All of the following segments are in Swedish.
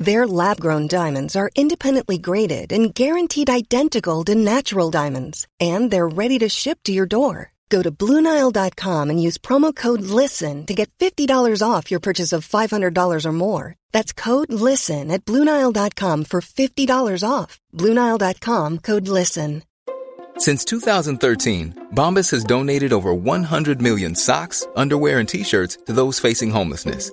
Their lab grown diamonds are independently graded and guaranteed identical to natural diamonds, and they're ready to ship to your door. Go to Bluenile.com and use promo code LISTEN to get $50 off your purchase of $500 or more. That's code LISTEN at Bluenile.com for $50 off. Bluenile.com code LISTEN. Since 2013, Bombas has donated over 100 million socks, underwear, and t shirts to those facing homelessness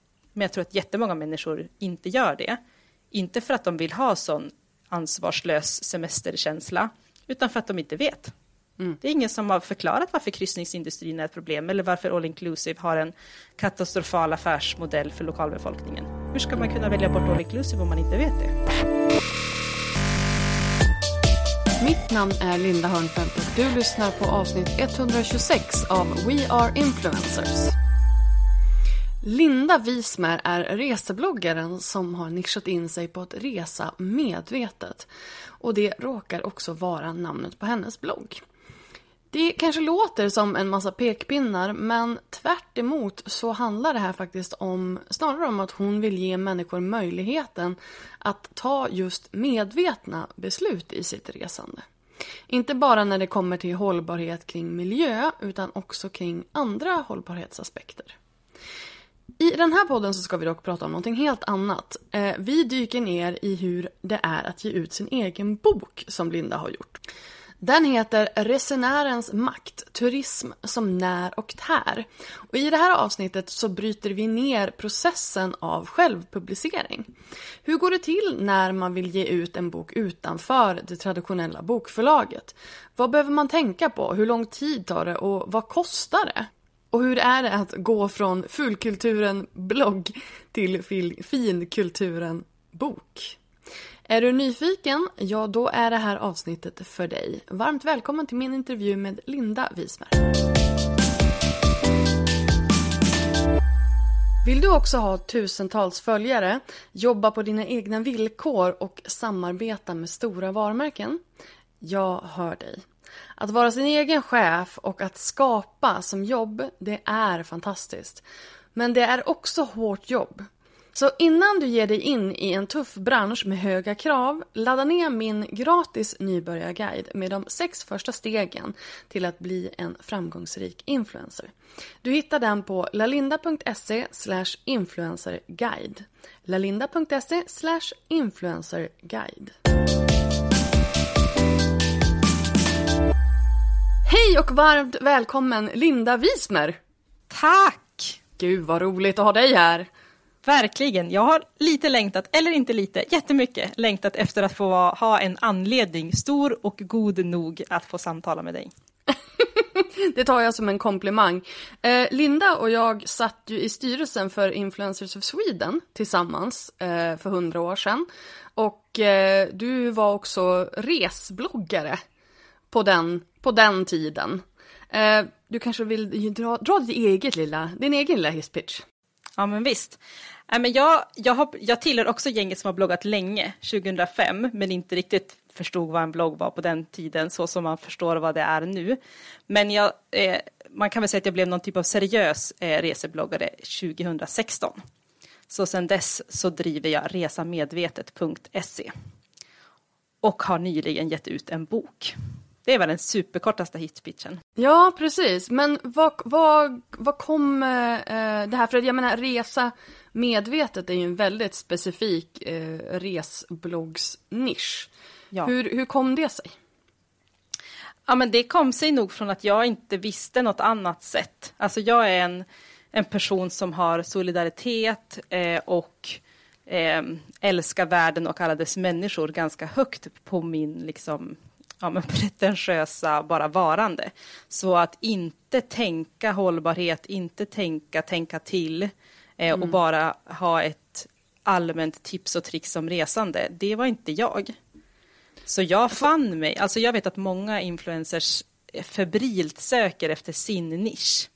Men jag tror att jättemånga människor inte gör det. Inte för att de vill ha sån ansvarslös semesterkänsla, utan för att de inte vet. Mm. Det är ingen som har förklarat varför kryssningsindustrin är ett problem eller varför All Inclusive har en katastrofal affärsmodell för lokalbefolkningen. Hur ska man kunna välja bort All Inclusive om man inte vet det? Mitt namn är Linda Hörnfeldt och du lyssnar på avsnitt 126 av We Are Influencers. Linda Wismer är resebloggaren som har nischat in sig på att resa medvetet. Och det råkar också vara namnet på hennes blogg. Det kanske låter som en massa pekpinnar men tvärt så handlar det här faktiskt om snarare om att hon vill ge människor möjligheten att ta just medvetna beslut i sitt resande. Inte bara när det kommer till hållbarhet kring miljö utan också kring andra hållbarhetsaspekter. I den här podden så ska vi dock prata om någonting helt annat. Eh, vi dyker ner i hur det är att ge ut sin egen bok som Linda har gjort. Den heter Resenärens makt, turism som när och tär. Och I det här avsnittet så bryter vi ner processen av självpublicering. Hur går det till när man vill ge ut en bok utanför det traditionella bokförlaget? Vad behöver man tänka på? Hur lång tid tar det och vad kostar det? Och hur är det att gå från fulkulturen blogg till finkulturen bok? Är du nyfiken? Ja, då är det här avsnittet för dig. Varmt välkommen till min intervju med Linda Wismer. Vill du också ha tusentals följare, jobba på dina egna villkor och samarbeta med stora varumärken? Jag hör dig. Att vara sin egen chef och att skapa som jobb, det är fantastiskt. Men det är också hårt jobb. Så innan du ger dig in i en tuff bransch med höga krav, ladda ner min gratis nybörjarguide med de sex första stegen till att bli en framgångsrik influencer. Du hittar den på lalinda.se influencerguide. lalinda.se influencerguide. Hej och varmt välkommen Linda Wismer! Tack! Gud vad roligt att ha dig här! Verkligen. Jag har lite längtat, eller inte lite, jättemycket längtat efter att få ha en anledning, stor och god nog, att få samtala med dig. det tar jag som en komplimang. Eh, Linda och jag satt ju i styrelsen för Influencers of Sweden tillsammans eh, för hundra år sedan. Och eh, du var också resbloggare på den, på den tiden. Eh, du kanske vill dra, dra ditt eget lilla, din egen lilla hisspitch? Ja men visst. Äh, men jag, jag, har, jag tillhör också gänget som har bloggat länge, 2005, men inte riktigt förstod vad en blogg var på den tiden, så som man förstår vad det är nu. Men jag, eh, man kan väl säga att jag blev någon typ av seriös eh, resebloggare 2016. Så sedan dess så driver jag resamedvetet.se och har nyligen gett ut en bok. Det väl den superkortaste hitpitchen. Ja, precis. Men vad, vad, vad kom eh, det här, för jag menar resa medvetet är ju en väldigt specifik eh, resbloggsnisch. Ja. Hur, hur kom det sig? Ja, men det kom sig nog från att jag inte visste något annat sätt. Alltså jag är en, en person som har solidaritet eh, och eh, älskar världen och alla dess människor ganska högt på min liksom, ja, men pretentiösa bara varande. Så att inte tänka hållbarhet, inte tänka tänka till eh, mm. och bara ha ett allmänt tips och tricks om resande, det var inte jag. Så jag fann mig, alltså jag vet att många influencers febrilt söker efter sin nisch.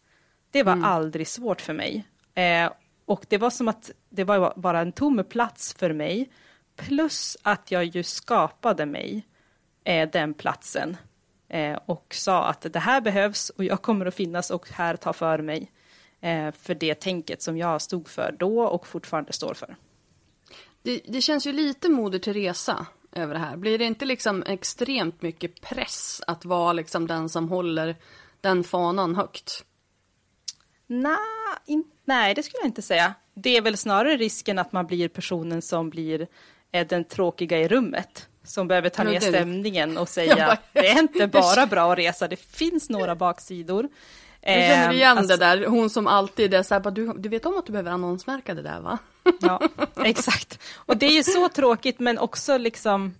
Det var mm. aldrig svårt för mig. Eh, och det var som att det var bara en tom plats för mig. Plus att jag ju skapade mig eh, den platsen. Eh, och sa att det här behövs och jag kommer att finnas och här ta för mig. Eh, för det tänket som jag stod för då och fortfarande står för. Det, det känns ju lite Moder Teresa över det här. Blir det inte liksom extremt mycket press att vara liksom den som håller den fanan högt? Nah, in, nej, det skulle jag inte säga. Det är väl snarare risken att man blir personen som blir eh, den tråkiga i rummet. Som behöver ta ner stämningen och säga bara, det är inte bara bra att resa, det finns några baksidor. Jag känner igen eh, alltså, det där, hon som alltid är så här, du, du vet om att du behöver annonsmärka det där va? Ja, exakt. Och det är ju så tråkigt men också liksom,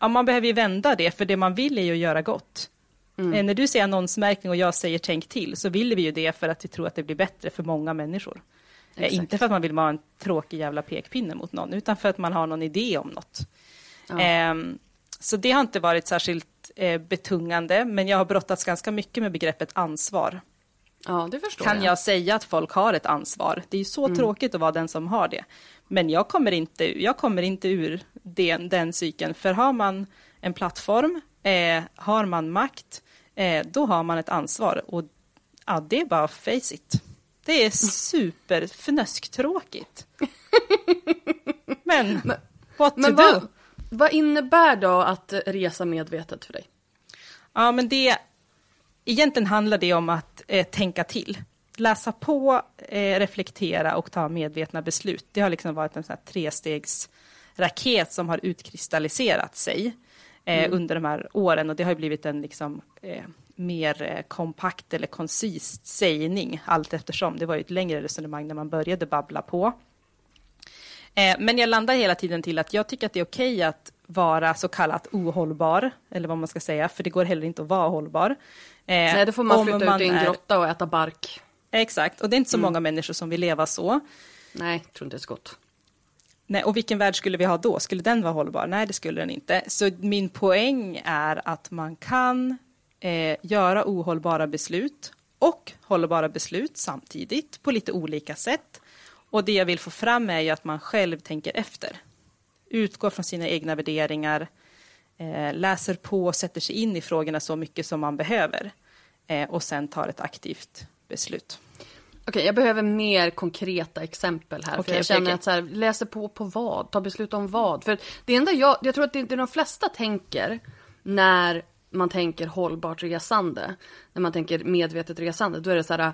ja man behöver ju vända det, för det man vill är ju att göra gott. Mm. Eh, när du säger annonsmärkning och jag säger tänk till, så vill vi ju det för att vi tror att det blir bättre för många människor. Eh, exakt. Inte för att man vill vara en tråkig jävla pekpinne mot någon, utan för att man har någon idé om något. Ja. Eh, så det har inte varit särskilt eh, betungande, men jag har brottats ganska mycket med begreppet ansvar. Ja, det förstår kan jag. jag säga att folk har ett ansvar? Det är ju så mm. tråkigt att vara den som har det. Men jag kommer inte, jag kommer inte ur den, den cykeln, för har man en plattform, eh, har man makt, eh, då har man ett ansvar. Och ja, det är bara face it. Det är mm. super fnösktråkigt. Men, what men to vad, do? Vad innebär då att resa medvetet för dig? Ja, men det egentligen handlar det om att eh, tänka till. Läsa på, eh, reflektera och ta medvetna beslut. Det har liksom varit en sån här trestegsraket som har utkristalliserat sig eh, mm. under de här åren och det har blivit en liksom, eh, mer eh, kompakt eller koncist sägning allt eftersom. Det var ju ett längre resonemang när man började babbla på. Eh, men jag landar hela tiden till att jag tycker att det är okej okay att vara så kallat ohållbar, eller vad man ska säga, för det går heller inte att vara hållbar. Eh, Nej, då får man flytta man ut i en grotta och äta bark. Exakt, och det är inte så mm. många människor som vill leva så. Nej, jag tror inte det är så gott. Nej, och vilken värld skulle vi ha då? Skulle den vara hållbar? Nej, det skulle den inte. Så min poäng är att man kan eh, göra ohållbara beslut och hållbara beslut samtidigt på lite olika sätt. Och det jag vill få fram är ju att man själv tänker efter. Utgår från sina egna värderingar, eh, läser på och sätter sig in i frågorna så mycket som man behöver eh, och sen tar ett aktivt beslut. Okej, jag behöver mer konkreta exempel här. Okay, för jag känner okay. att så här, läser på på vad? Ta beslut om vad? För det enda jag, jag tror att det inte de flesta tänker när man tänker hållbart resande, när man tänker medvetet resande, då är det så här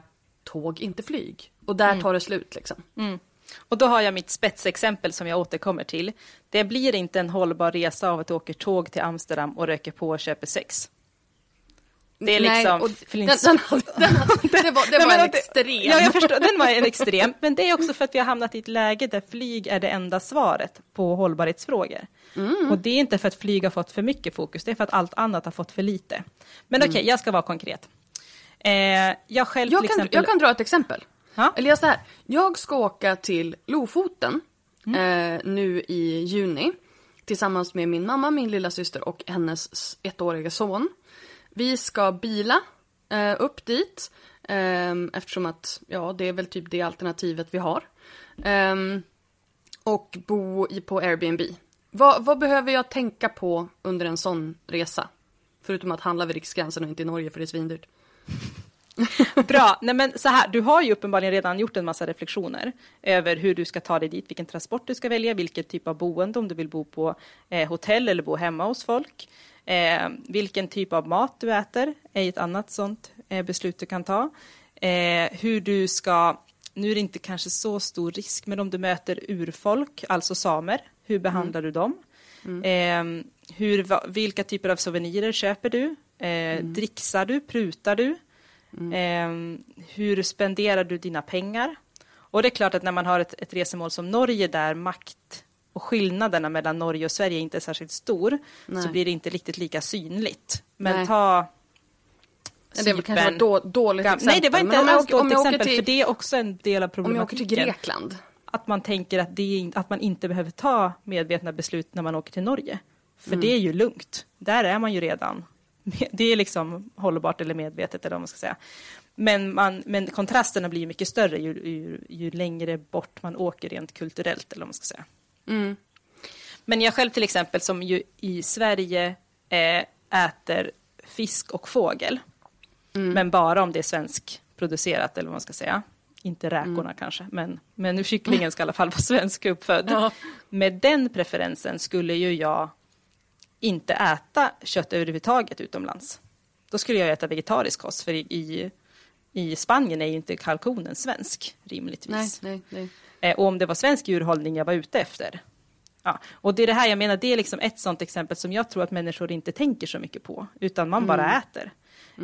tåg, inte flyg. Och där mm. tar det slut liksom. Mm. Och då har jag mitt spetsexempel som jag återkommer till. Det blir inte en hållbar resa av att åker tåg till Amsterdam och röker på och köper sex. Det är liksom... Den, den, den, det var, det var en extrem. Ja, jag förstår. Den var en extrem. Men det är också för att vi har hamnat i ett läge där flyg är det enda svaret på hållbarhetsfrågor. Mm. Och det är inte för att flyg har fått för mycket fokus, det är för att allt annat har fått för lite. Men okej, okay, mm. jag ska vara konkret. Eh, jag själv jag, kan, exempel... jag kan dra ett exempel. Ha? Eller jag så här, jag ska åka till Lofoten mm. eh, nu i juni tillsammans med min mamma, min lilla syster och hennes ettåriga son. Vi ska bila eh, upp dit eh, eftersom att ja, det är väl typ det alternativet vi har. Eh, och bo i, på Airbnb. Vad, vad, behöver jag tänka på under en sån resa? Förutom att handla vid Riksgränsen och inte i Norge för det är svindyrt. Bra, nej men så här, du har ju uppenbarligen redan gjort en massa reflektioner över hur du ska ta dig dit, vilken transport du ska välja, vilken typ av boende, om du vill bo på eh, hotell eller bo hemma hos folk. Eh, vilken typ av mat du äter är ett annat sånt eh, beslut du kan ta. Eh, hur du ska, nu är det inte kanske så stor risk, men om du möter urfolk, alltså samer, hur behandlar mm. du dem? Mm. Hur, vilka typer av souvenirer köper du? Eh, Dricksar du? Prutar du? Eh, hur spenderar du dina pengar? Och det är klart att när man har ett, ett resemål som Norge där makt och skillnaderna mellan Norge och Sverige inte är särskilt stor Nej. så blir det inte riktigt lika synligt. Men Nej. ta Ja, Det var kanske Cypern. var ett då, dåligt exempel. Nej, det var inte om alls om dåligt åker exempel, till, för det är också en del av om jag åker till problematiken. Grekland. Att man tänker att, det att man inte behöver ta medvetna beslut när man åker till Norge. För det är ju lugnt. Där är man ju redan. Det är liksom hållbart eller medvetet eller vad man ska säga. Men, man, men kontrasterna blir mycket större ju, ju, ju längre bort man åker rent kulturellt eller vad man ska säga. Mm. Men jag själv till exempel som ju i Sverige eh, äter fisk och fågel. Men bara om det är svenskproducerat eller vad man ska säga. Inte räkorna kanske, men, men kycklingen ska i alla fall vara svensk uppfödd. Ja. Med den preferensen skulle ju jag inte äta kött överhuvudtaget utomlands. Då skulle jag äta vegetarisk kost, för i, i, i Spanien är ju inte kalkonen svensk, rimligtvis. Nej, nej, nej. Eh, och om det var svensk djurhållning jag var ute efter. Ja, och det är det här jag menar, det är liksom ett sånt exempel som jag tror att människor inte tänker så mycket på, utan man bara äter.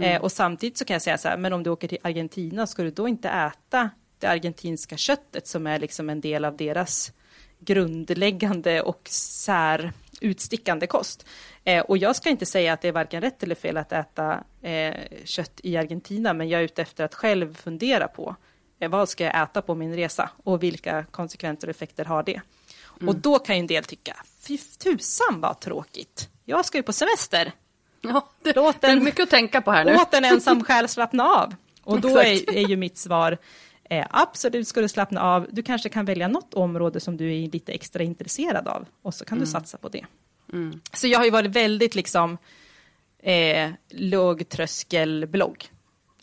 Eh, och samtidigt så kan jag säga så här, men om du åker till Argentina, ska du då inte äta det argentinska köttet som är liksom en del av deras grundläggande och sär utstickande kost. Eh, och jag ska inte säga att det är varken rätt eller fel att äta eh, kött i Argentina, men jag är ute efter att själv fundera på eh, vad ska jag äta på min resa och vilka konsekvenser och effekter har det? Och då kan ju en del tycka, fy tusan vad tråkigt. Jag ska ju på semester. Ja, det, Låt det är mycket att tänka på här nu. Låt en ensam själ slappna av. Och då är, är ju mitt svar, eh, absolut ska du slappna av. Du kanske kan välja något område som du är lite extra intresserad av. Och så kan Mm. du satsa på det. Så jag har ju varit väldigt liksom eh, lågtröskelblogg.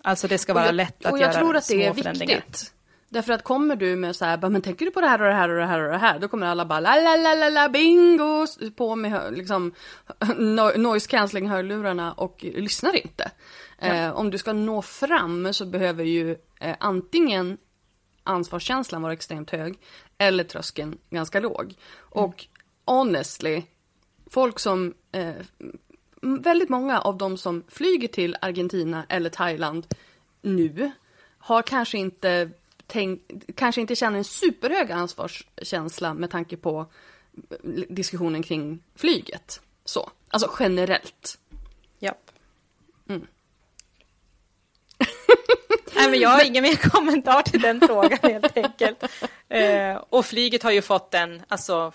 Alltså det ska vara jag, lätt att och jag göra tror att det är små förändringar. viktigt. Därför att kommer du med så här, men tänker du på det här och det här och det här och det här, då kommer alla bara la la la la la bingo, på med liksom no- noise cancelling hörlurarna och lyssnar inte. Eh, om du ska nå fram så behöver ju eh, antingen ansvarskänslan vara extremt hög eller tröskeln ganska låg. Och honestly, folk som eh, väldigt många av de som flyger till Argentina eller Thailand nu har kanske inte tänk, kanske inte känner en superhög ansvarskänsla med tanke på eh, diskussionen kring flyget. Så, alltså generellt. Japp. Nej, men jag har ingen mer kommentar till den frågan helt enkelt. Eh, och flyget har ju fått en, alltså,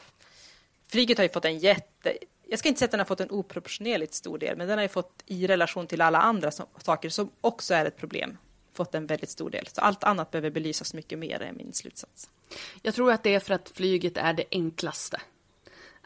flyget har ju fått en jätte, jag ska inte säga att den har fått en oproportionerligt stor del, men den har ju fått i relation till alla andra som, saker som också är ett problem, fått en väldigt stor del. Så allt annat behöver belysas mycket mer, är min slutsats. Jag tror att det är för att flyget är det enklaste.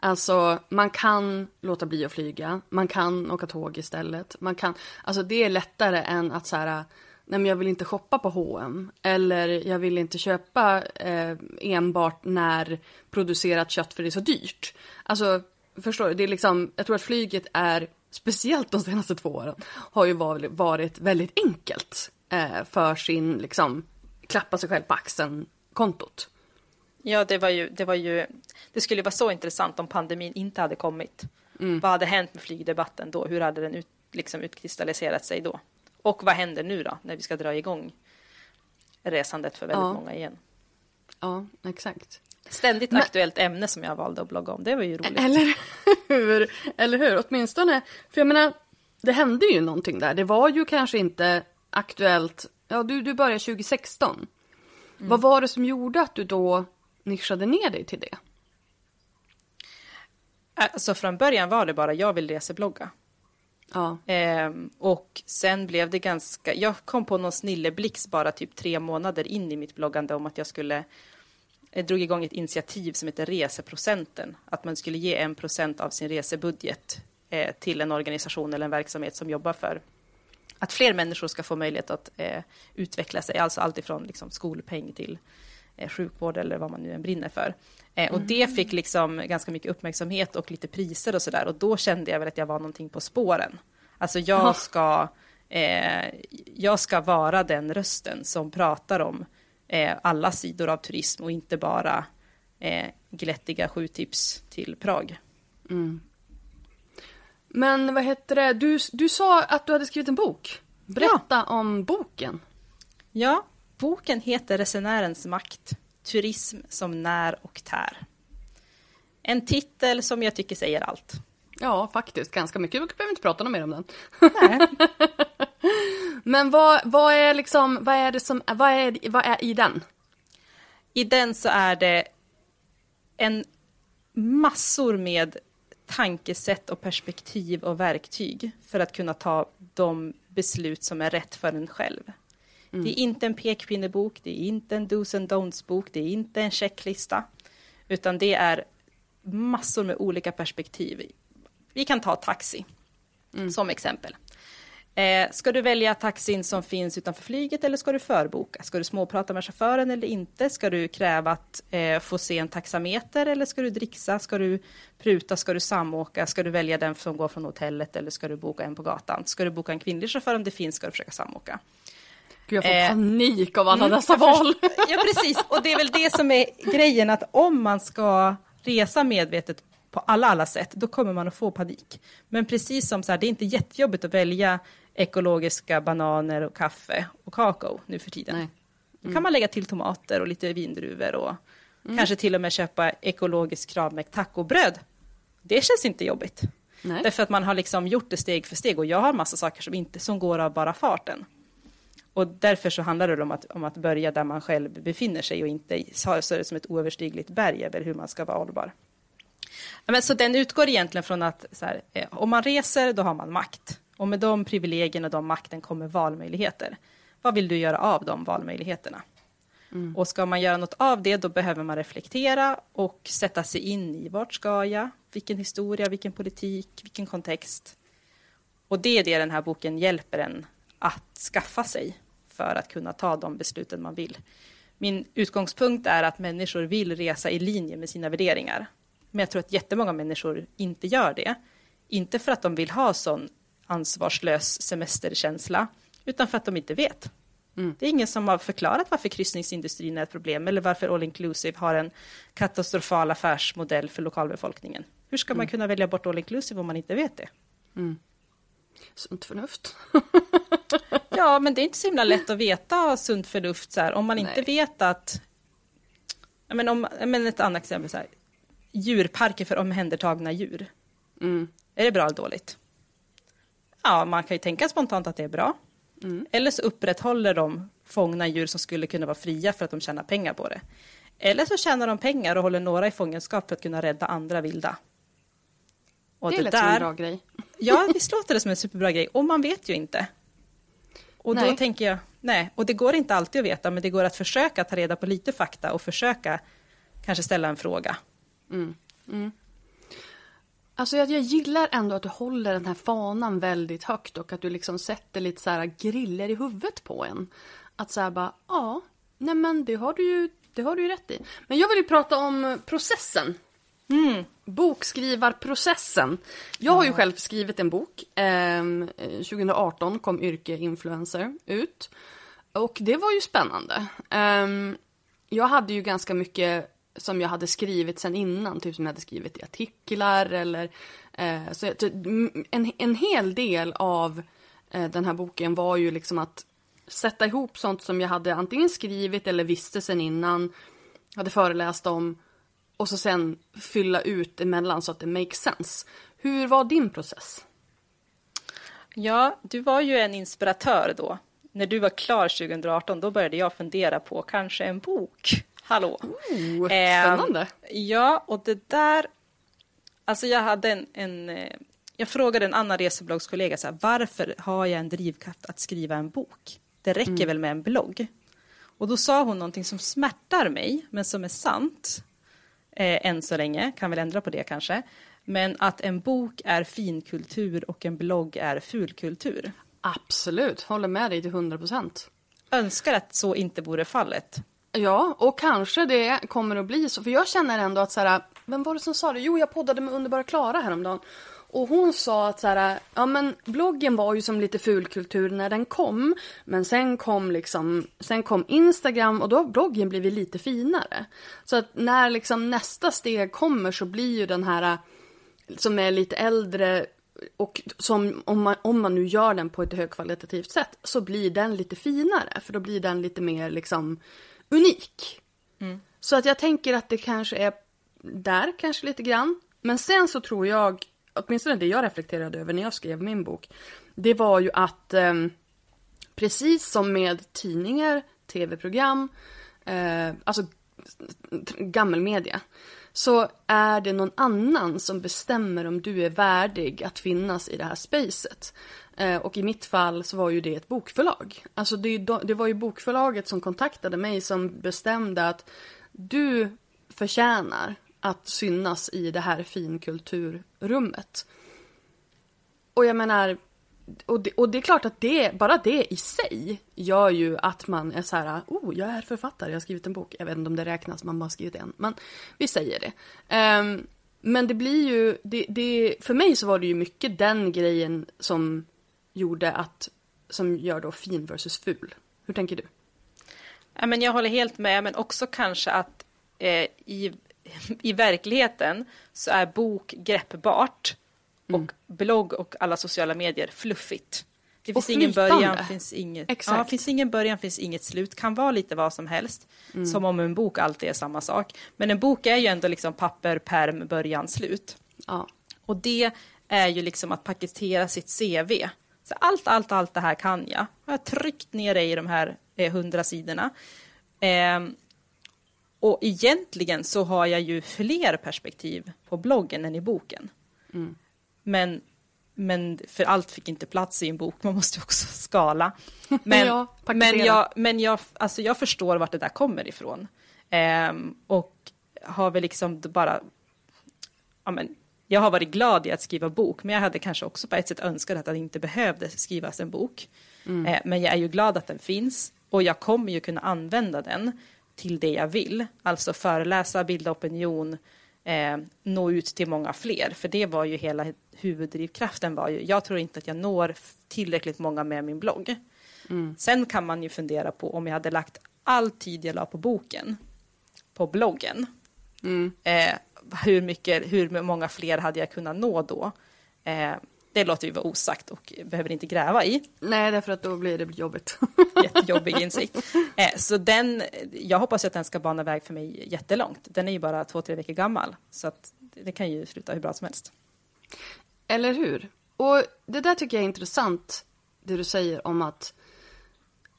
Alltså, man kan låta bli att flyga, man kan åka tåg istället. Man kan, alltså det är lättare än att så här, nej men jag vill inte shoppa på H&M eller jag vill inte köpa eh, enbart när producerat kött för det är så dyrt. Alltså, förstår du? Det är liksom, jag tror att flyget är, speciellt de senaste två åren, har ju varit, väldigt enkelt eh, för sin, liksom, klappa sig själv på axeln-kontot. Ja, det var ju, det var ju, det skulle vara så intressant om pandemin inte hade kommit. Vad hade hänt med flygdebatten då? Hur hade den ut, liksom utkristalliserat sig då? Och vad händer nu då, när vi ska dra igång resandet för väldigt Ja. många igen? Ja, exakt. Ständigt Men- aktuellt ämne som jag valde att blogga om. Det var ju roligt. Eller hur? Eller hur? Åtminstone, för jag menar, det hände ju någonting där. Det var ju kanske inte aktuellt, ja du, du började 2016. Vad var det som gjorde att du då nischade ner dig till det? Alltså från början var det bara jag vill reseblogga. Ja, Ehm, och sen blev det ganska, jag kom på någon snilleblixt bara typ tre månader in i mitt bloggande om att jag skulle, jag drog igång ett initiativ som heter Reseprocenten. Att man skulle ge en procent av sin resebudget eh, till en organisation eller en verksamhet som jobbar för att fler människor ska få möjlighet att eh, utveckla sig, alltså allt ifrån liksom, skolpeng till eh, sjukvård eller vad man nu än brinner för. Eh, och det fick liksom ganska mycket uppmärksamhet och lite priser och sådär. Och då kände jag väl att jag var någonting på spåren. Alltså jag ska, eh, jag ska vara den rösten som pratar om eh, alla sidor av turism och inte bara eh, glättiga sju tips till Prag. Men vad heter det, du, du sa att du hade skrivit en bok. Berätta om boken. Ja, boken heter Resenärens makt. Turism som när och tär. En titel som jag tycker säger allt. Ja, faktiskt ganska mycket. Vi behöver inte prata mer om den. Men vad, vad är liksom, vad är det som, vad är, vad är i den? I den så är det en massor med tankesätt och perspektiv och verktyg för att kunna ta de beslut som är rätt för en själv. Det är inte en pekpinnebok, det är inte en dos and don'ts-bok, det är inte en checklista, utan det är massor med olika perspektiv. Vi kan ta taxi som exempel. Eh, ska du välja taxin som finns utanför flyget eller ska du förboka? Ska du småprata med chauffören eller inte? Ska du kräva att eh, få se en taxameter eller ska du dricksa? Ska du pruta? Ska du samåka? Ska du välja den som går från hotellet eller ska du boka en på gatan? Ska du boka en kvinnlig chaufför om det finns ska du försöka samåka. Gud, jag får Eh, panik av alla Mm, dessa val. Ja, precis. Och det är väl det som är grejen, att om man ska resa medvetet på alla, alla sätt, då kommer man att få panik. Men precis som så här, det är inte jättejobbigt att välja ekologiska bananer och kaffe och kakao nu för tiden. Nej. Då kan man lägga till tomater och lite vindruvor och kanske till och med köpa ekologiskt kravmärkt tacobröd. Det känns inte jobbigt. Nej. Därför att man har liksom gjort det steg för steg och jag har massa saker som, inte, som går av bara farten. Och därför så handlar det om att, om att börja där man själv befinner sig och inte ha det som ett oöverstigligt berg över hur man ska vara hållbar. Men så den utgår egentligen från att här, eh, om man reser, då har man makt. Och med de privilegierna och de makten kommer valmöjligheter. Vad vill du göra av de valmöjligheterna? Och ska man göra något av det, då behöver man reflektera och sätta sig in i vart ska jag? Vilken historia, vilken politik, vilken kontext? Och det är det den här boken hjälper en att skaffa sig för att kunna ta de besluten man vill. Min utgångspunkt är att människor vill resa i linje med sina värderingar. Men jag tror att jättemånga människor inte gör det. Inte för att de vill ha sån ansvarslös semesterkänsla, utan för att de inte vet. Det är ingen som har förklarat varför kryssningsindustrin är ett problem eller varför all inclusive har en katastrofal affärsmodell för lokalbefolkningen. Hur ska man kunna välja bort all inclusive om man inte vet det? Sunt förnuft. Ja, men det är inte så himla lätt att veta sunt förnuft så här, om man inte Nej. vet att... Men, om, men ett annat exempel, så här, djurparker för omhändertagna djur. Mm. Är det bra eller dåligt? Ja, man kan ju tänka spontant att det är bra. Mm. Eller så upprätthåller de fångna djur som skulle kunna vara fria för att de tjänar pengar på det. Eller så tjänar de pengar och håller några i fångenskap för att kunna rädda andra vilda. Och Det lät som en bra grej. Ja, visst låter det som en superbra grej. Och man vet ju inte. Och då Nej. tänker jag, nej, och det går inte alltid att veta, men det går att försöka ta reda på lite fakta och försöka kanske ställa en fråga. Alltså jag, jag gillar ändå att du håller den här fanan väldigt högt och att du liksom sätter lite så här griller i huvudet på en. Att så här bara, ja, nej men det har du ju, det har du ju rätt i. Men jag vill ju prata om processen. Bokskrivarprocessen. Jag har ju själv skrivit en bok. Ehm, eh, 2018 kom Yrke Influencer ut. Och det var ju spännande. Ehm, jag hade ju ganska mycket som jag hade skrivit sen innan, typ som jag hade skrivit i artiklar eller eh, så jag, ty- m- en, en hel del av eh, den här boken var ju liksom att sätta ihop sånt som jag hade antingen skrivit eller visste sen innan, hade föreläst om och så sen fylla ut emellan så att det makes sense. Hur var din process? Ja, du var ju en inspiratör då. När du var klar 2018, då började jag fundera på kanske en bok. Hallå! Oh, Eh, spännande. Ja, och det där... Alltså jag hade en... en eh, jag frågade en annan resebloggskollega så här, varför har jag en drivkraft att skriva en bok? Det räcker väl med en blogg? Och då sa hon någonting som smärtar mig, men som är sant. Eh, än så länge, kan väl ändra på det kanske. Men att en bok är finkultur och en blogg är fulkultur. Absolut, håller med dig till 100 procent. Önskar att så inte vore fallet. Ja, och kanske det kommer att bli så. För jag känner ändå att så här, vem var det som sa det? Jo, jag poddade med underbara Klara häromdagen. Och hon sa att så här, ja men bloggen var ju som lite fulkultur när den kom. Men sen kom liksom, sen kom Instagram och då har bloggen blivit lite finare. Så att när liksom nästa steg kommer så blir ju den här som är lite äldre och som, om, man, om man nu gör den på ett högkvalitativt sätt så blir den lite finare för då blir den lite mer liksom unik. Så att jag tänker att det kanske är där kanske lite grann. Men sen så tror jag, åtminstone det jag reflekterade över när jag skrev min bok, det var ju att eh, precis som med tidningar, tv-program, eh, alltså gammelmedia, så är det någon annan som bestämmer om du är värdig att finnas i det här spacet. Eh, och i mitt fall så var ju det ett bokförlag. Alltså det, det var ju bokförlaget som kontaktade mig som bestämde att du förtjänar att synas i det här finkulturrummet. Och jag menar, och det, och det är klart att det, bara det i sig gör ju att man är så här, oh, jag är författare, jag har skrivit en bok. Jag vet inte om det räknas, man bara har skrivit en, men vi säger det. Um, men det blir ju, det, det, för mig så var det ju mycket den grejen som gjorde att, som gör då fin versus ful. Hur tänker du? Ja, men jag håller helt med, men också kanske att eh, i, i verkligheten så är bok greppbart mm. och blogg och alla sociala medier fluffigt. Det finns ingen början, finns inget, Exakt. ja, finns ingen början, finns inget slut, kan vara lite vad som helst. Mm. Som om en bok alltid är samma sak. Men en bok är ju ändå liksom papper, perm, början, slut. Ja. Och det är ju liksom att paketera sitt CV. Så allt, allt, allt det här kan jag. Jag har tryckt ner det i de här eh, hundra sidorna. Eh, och egentligen så har jag ju fler perspektiv på bloggen än i boken. Mm. Men, men för allt fick inte plats i en bok, man måste också skala. Men, ja, men, jag, men jag, alltså jag förstår vart det där kommer ifrån. Eh, och har väl liksom bara ja, men, jag har varit glad i att skriva bok, men jag hade kanske också på ett sätt önskat att det inte behövde skrivas en bok. Mm. Eh, men jag är ju glad att den finns och jag kommer ju kunna använda den till det jag vill, alltså föreläsa, bilda opinion, eh, nå ut till många fler. För det var ju hela huvuddrivkraften var ju, jag tror inte att jag når tillräckligt många med min blogg. Mm. Sen kan man ju fundera på om jag hade lagt all tid jag la på boken på bloggen. Mm. Eh, hur, mycket, hur många fler hade jag kunnat nå då? Eh, det låter vi vara osagt och behöver inte gräva i. Nej, därför att då blir det jobbigt. Jättejobbig insikt. Eh, så den, jag hoppas att den ska bana väg för mig jättelångt. Den är ju bara två, tre veckor gammal, så att det kan ju sluta hur bra som helst. Eller hur? Och det där tycker jag är intressant, det du säger om att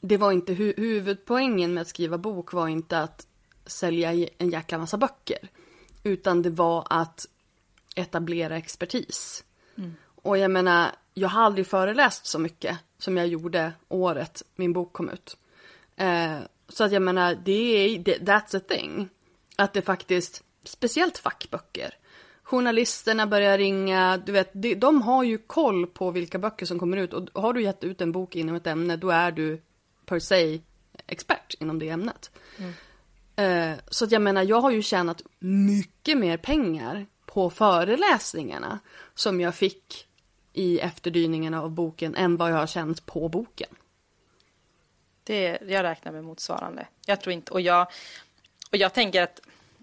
det var inte hu huvudpoängen med att skriva bok var inte att sälja en jäkla massa böcker. Utan det var att etablera expertis. Och jag menar, jag har aldrig föreläst så mycket som jag gjorde året min bok kom ut. Eh, så att jag menar, det är, that's a thing. Att det faktiskt, speciellt fackböcker. Journalisterna börjar ringa, du vet, de har ju koll på vilka böcker som kommer ut. Och har du gett ut en bok inom ett ämne, då är du per se expert inom det ämnet. Mm. Eh, så att jag menar, jag har ju tjänat mycket mer pengar på föreläsningarna som jag fick i efterdyningarna av boken än vad jag har känt på boken. Det, jag räknar med motsvarande. Jag tror inte, och jag, och jag tänker att,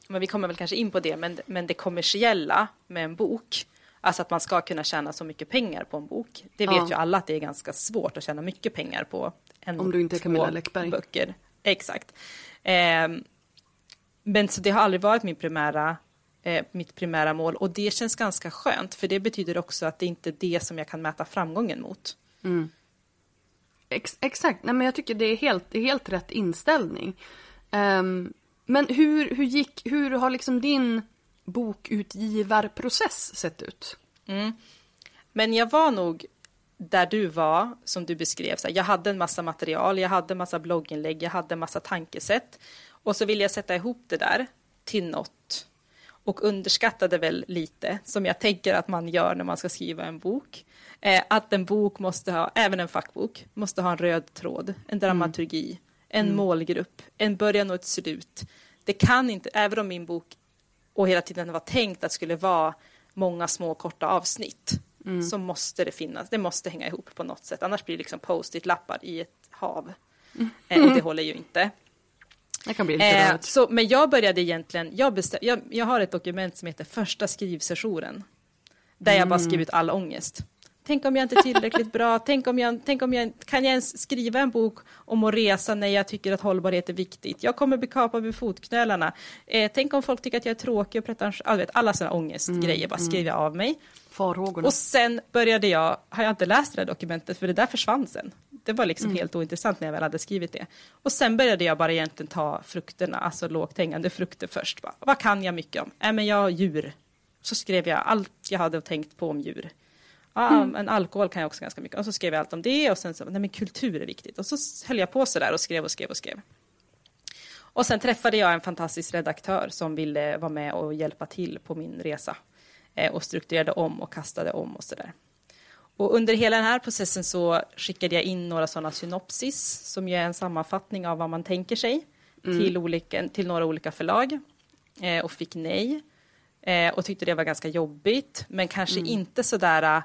men vi kommer väl kanske in på det, men, men det kommersiella med en bok, alltså att man ska kunna tjäna så mycket pengar på en bok, det vet ja. ju alla att det är ganska svårt att tjäna mycket pengar på en Om du inte är Camilla Läckberg. Böcker. Exakt. Eh, men så det har aldrig varit min primära eh, mitt primära mål och det känns ganska skönt för det betyder också att det inte är det som jag kan mäta framgången mot. Mm. Ex exakt, nej men jag tycker det är helt, det är helt rätt inställning. Um, men hur, hur gick, hur har liksom din bokutgivarprocess sett ut? Mm. Men jag var nog där du var, som du beskrev, så jag hade en massa material, jag hade en massa blogginlägg, jag hade en massa tankesätt och så ville jag sätta ihop det där till något och underskattade väl lite, som jag tänker att man gör när man ska skriva en bok, eh, att en bok måste ha, även en fackbok, måste ha en röd tråd, en dramaturgi, mm. en mm. målgrupp, en början och ett slut. Det kan inte, även om min bok och hela tiden var tänkt att skulle vara många små korta avsnitt, mm. så måste det finnas, det måste hänga ihop på något sätt, annars blir det liksom post-it-lappar i ett hav. Mm. Eh, och det håller ju inte. Det kan bli lite eh, så, Men jag började egentligen, jag, bestäm, jag, jag har ett dokument som heter första skrivsessionen. Där jag bara skrivit all ångest. Tänk om jag inte är tillräckligt bra, tänk om jag, tänk om jag, kan jag ens skriva en bok om att resa när jag tycker att hållbarhet är viktigt? Jag kommer bli kapad med fotknölarna. Eh, tänk om folk tycker att jag är tråkig och pretentiös, alla, sådana ångestgrejer bara skriver jag av mig. Farhågorna. Och sen började jag, har jag inte läst det här dokumentet för det där försvann sen. Det var liksom helt ointressant när jag väl hade skrivit det. Och sen började jag bara egentligen ta frukterna, alltså lågt hängande frukter först. Bara, vad kan jag mycket om? Äh, men jag har djur. Så skrev jag allt jag hade tänkt på om djur. Ja, men alkohol kan jag också ganska mycket. Och så skrev jag allt om det och sen så, nej men kultur är viktigt. Och så höll jag på så där och skrev och skrev och skrev. Och sen träffade jag en fantastisk redaktör som ville vara med och hjälpa till på min resa. Eh, och strukturerade om och kastade om och så där. Och under hela den här processen så skickade jag in några sådana synopsis som ju är en sammanfattning av vad man tänker sig till, olika, till några olika förlag eh, och fick nej. Eh, och tyckte det var ganska jobbigt, men kanske inte sådär, eh,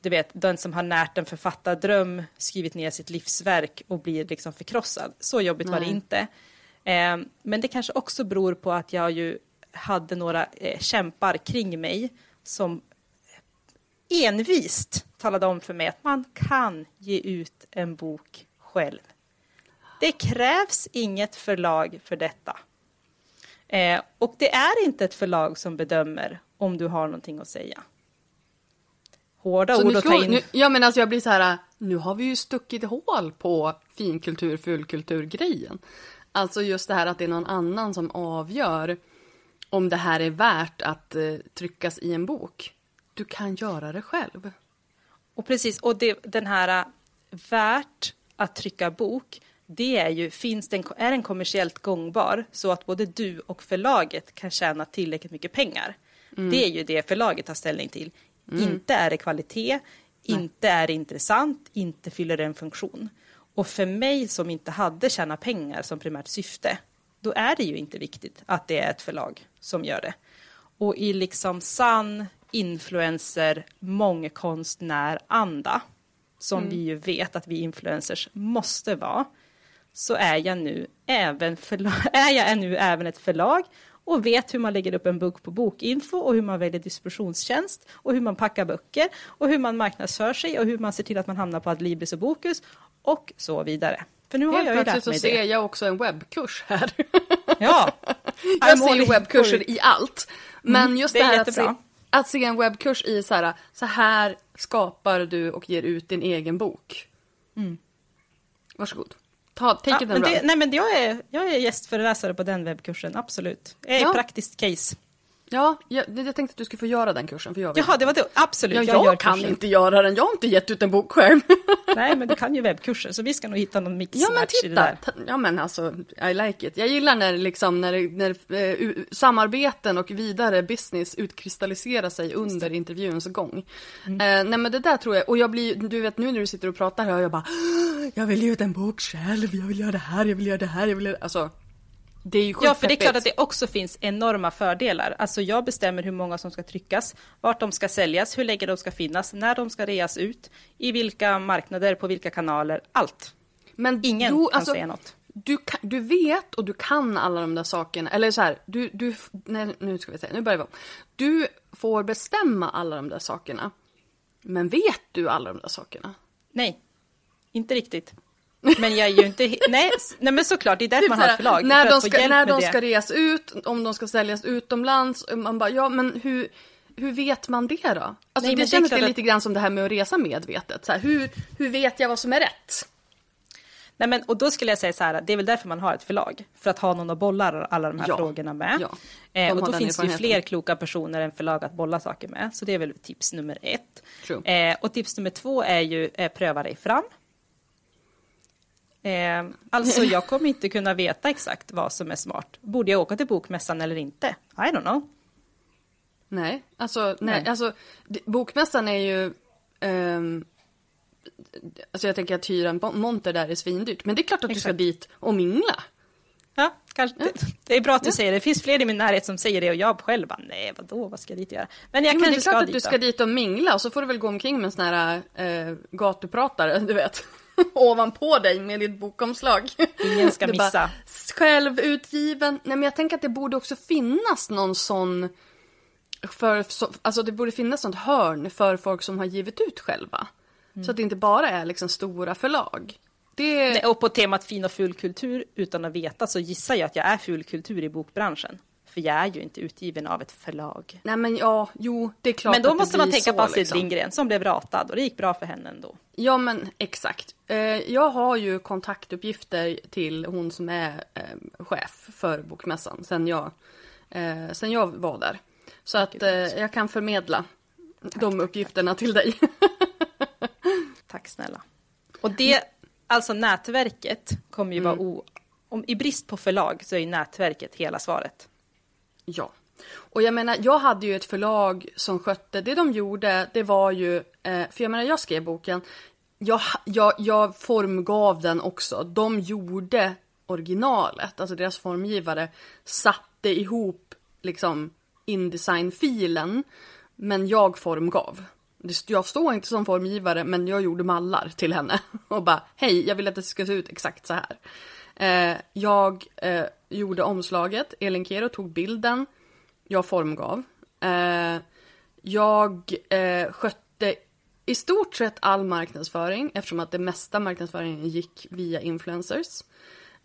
du vet, den som har närt en författardröm, skrivit ner sitt livsverk och blir liksom förkrossad. Så jobbigt var det Nej. inte. Eh, men det kanske också beror på att jag ju hade några eh, kämpar kring mig som envist talade om för mig att man kan ge ut en bok själv. Det krävs inget förlag för detta. Eh, och det är inte ett förlag som bedömer om du har någonting att säga. Hårda Så ord att ta in. nu, ja men alltså jag blir så här, nu har vi ju stuckit hål på finkultur, fulkultur-grejen. Alltså just det här att det är någon annan som avgör om det här är värt att eh, tryckas i en bok. Du kan göra det själv. Och precis, och det, den här äh, värt att trycka bok, det är ju, finns den, är den kommersiellt gångbar så att både du och förlaget kan tjäna tillräckligt mycket pengar. Det är ju det förlaget tar ställning till. Inte är det kvalitet, inte är det intressant, inte fyller det en funktion. Och för mig som inte hade tjäna pengar som primärt syfte, då är det ju inte viktigt att det är ett förlag som gör det. Och i liksom sann influencer, mångkonstnär anda, som vi ju vet att vi influencers måste vara, så är jag nu även, är jag nu även ett förlag och vet hur man lägger upp en bok på Bokinfo och hur man väljer distributionstjänst och hur man packar böcker och hur man marknadsför sig och hur man ser till att man hamnar på Adlibris och Bokus och så vidare. För nu har Helt jag ju plötsligt lärt så mig ser det. jag också en webbkurs här. Ja, Jag ser ju webbkurser i allt. Men Mm, just det det, är här att se. Att se en webbkurs i så här, så här skapar du och ger ut din egen bok. Varsågod. Ta, take Mm. Ja, it men det, nej, men jag är, jag är gästföreläsare på den webbkursen, absolut. Jag är Ja. praktiskt case. Ja, jag, jag tänkte att du skulle få göra den kursen. För jag. Jaha, det var det. Absolut, ja, jag, jag, kan kursen. inte göra den. Jag har inte gett ut en bok själv. Nej, men du kan ju webbkurser, så vi ska nog hitta någon ja, men mixmatch i det titta. där. Ja, men alltså, I like it. Jag gillar när, liksom, när, det- när eh, samarbeten och vidare business utkristalliserar sig under intervjuns gång. Mm. Eh, nej, men det där tror jag. Och jag blir, du vet nu när du sitter och pratar här, jag bara, jag vill ge ut en bok själv, jag vill göra det här, jag vill göra det här, jag vill göra... Alltså, det är ju Ja, för det är klart att det också finns enorma fördelar. Alltså jag bestämmer hur många som ska tryckas, vart de ska säljas, hur länge de ska finnas, när de ska reas ut, i vilka marknader, på vilka kanaler, allt. Men Ingen jo, kan alltså, säga något. Du, kan, du vet och du kan alla de där sakerna. Eller så här, du, du, nej, nu ska vi se, nu börjar vi om. Du får bestämma alla de där sakerna. Men vet du alla de där sakerna? Nej, inte riktigt. Men jag är ju inte... Nej, nej men såklart, det är därför Typ man har ett förlag. när för de ska, när de det. ska reas ut, om de ska säljas utomlands. Man bara, ja men hur, hur vet man det då? Alltså Nej, det känns det lite grann som det här med att resa medvetet. Så här, hur, hur vet jag vad som är rätt? Nej, men, och då skulle jag säga så här, det är väl därför man har ett förlag. För att ha någon att bolla alla de här Ja, frågorna med. ja. Eh, och då finns det ju fler kloka personer än förlag att bolla saker med. Så det är väl tips nummer ett. Eh, och tips nummer två är ju eh, pröva dig fram. Eh, alltså jag kommer inte kunna veta exakt vad som är smart. Borde jag åka till bokmässan eller inte? I don't know. Nej, alltså, nej, Nej. alltså bokmässan är ju... ehm, alltså jag tänker att hyra en monter där är svindyrt. Men det är klart att du ska Exakt. dit och mingla. Ja, kanske. Det, det är bra att du säger det. Det finns fler i min närhet som säger det och jag själv bara, nej vadå, vad ska jag dit göra? Men jag Ja, men kanske det är ska klart att dit du då. ska dit och mingla och så får du väl gå omkring med en sån här eh, gatupratare, du vet. Ovanpå dig med ditt bokomslag. Ingen ska Du bara, missa. Självutgiven. Nej men jag tänker att det borde också finnas någon sån för, så, alltså det borde finnas sånt hörn för folk som har givit ut själva. Så att det inte bara är liksom stora förlag. Det... Nej, och på temat fin och ful kultur, utan att veta, så gissar jag att jag är ful kultur i bokbranschen. För jag är ju inte utgiven av ett förlag. Nej men ja, jo det är klart Men då att måste man tänka så, på Astrid liksom. Lindgren som blev ratad och det gick bra för henne ändå. Ja men exakt. Eh, jag har ju kontaktuppgifter till hon som är eh, chef för Bokmässan sen jag, eh, sen jag var där. Så att jag kan förmedla de uppgifterna till dig. Tack snälla. Och det, alltså nätverket kommer ju vara o... Om, I brist på förlag så är ju nätverket hela svaret. Ja. Och jag menar, jag hade ju ett förlag som skötte, det de gjorde, det var ju, eh, för jag menar, jag skrev boken, jag, jag, jag formgav den också. De gjorde originalet, alltså deras formgivare satte ihop liksom Indesign-filen, men jag formgav. Jag står inte som formgivare, men jag gjorde mallar till henne och bara hej, jag vill att det ska se ut exakt så här. Eh, jag eh, gjorde omslaget, Elin Kero tog bilden, jag formgav. Eh, jag eh, skötte i stort sett all marknadsföring eftersom att det mesta marknadsföringen gick via influencers.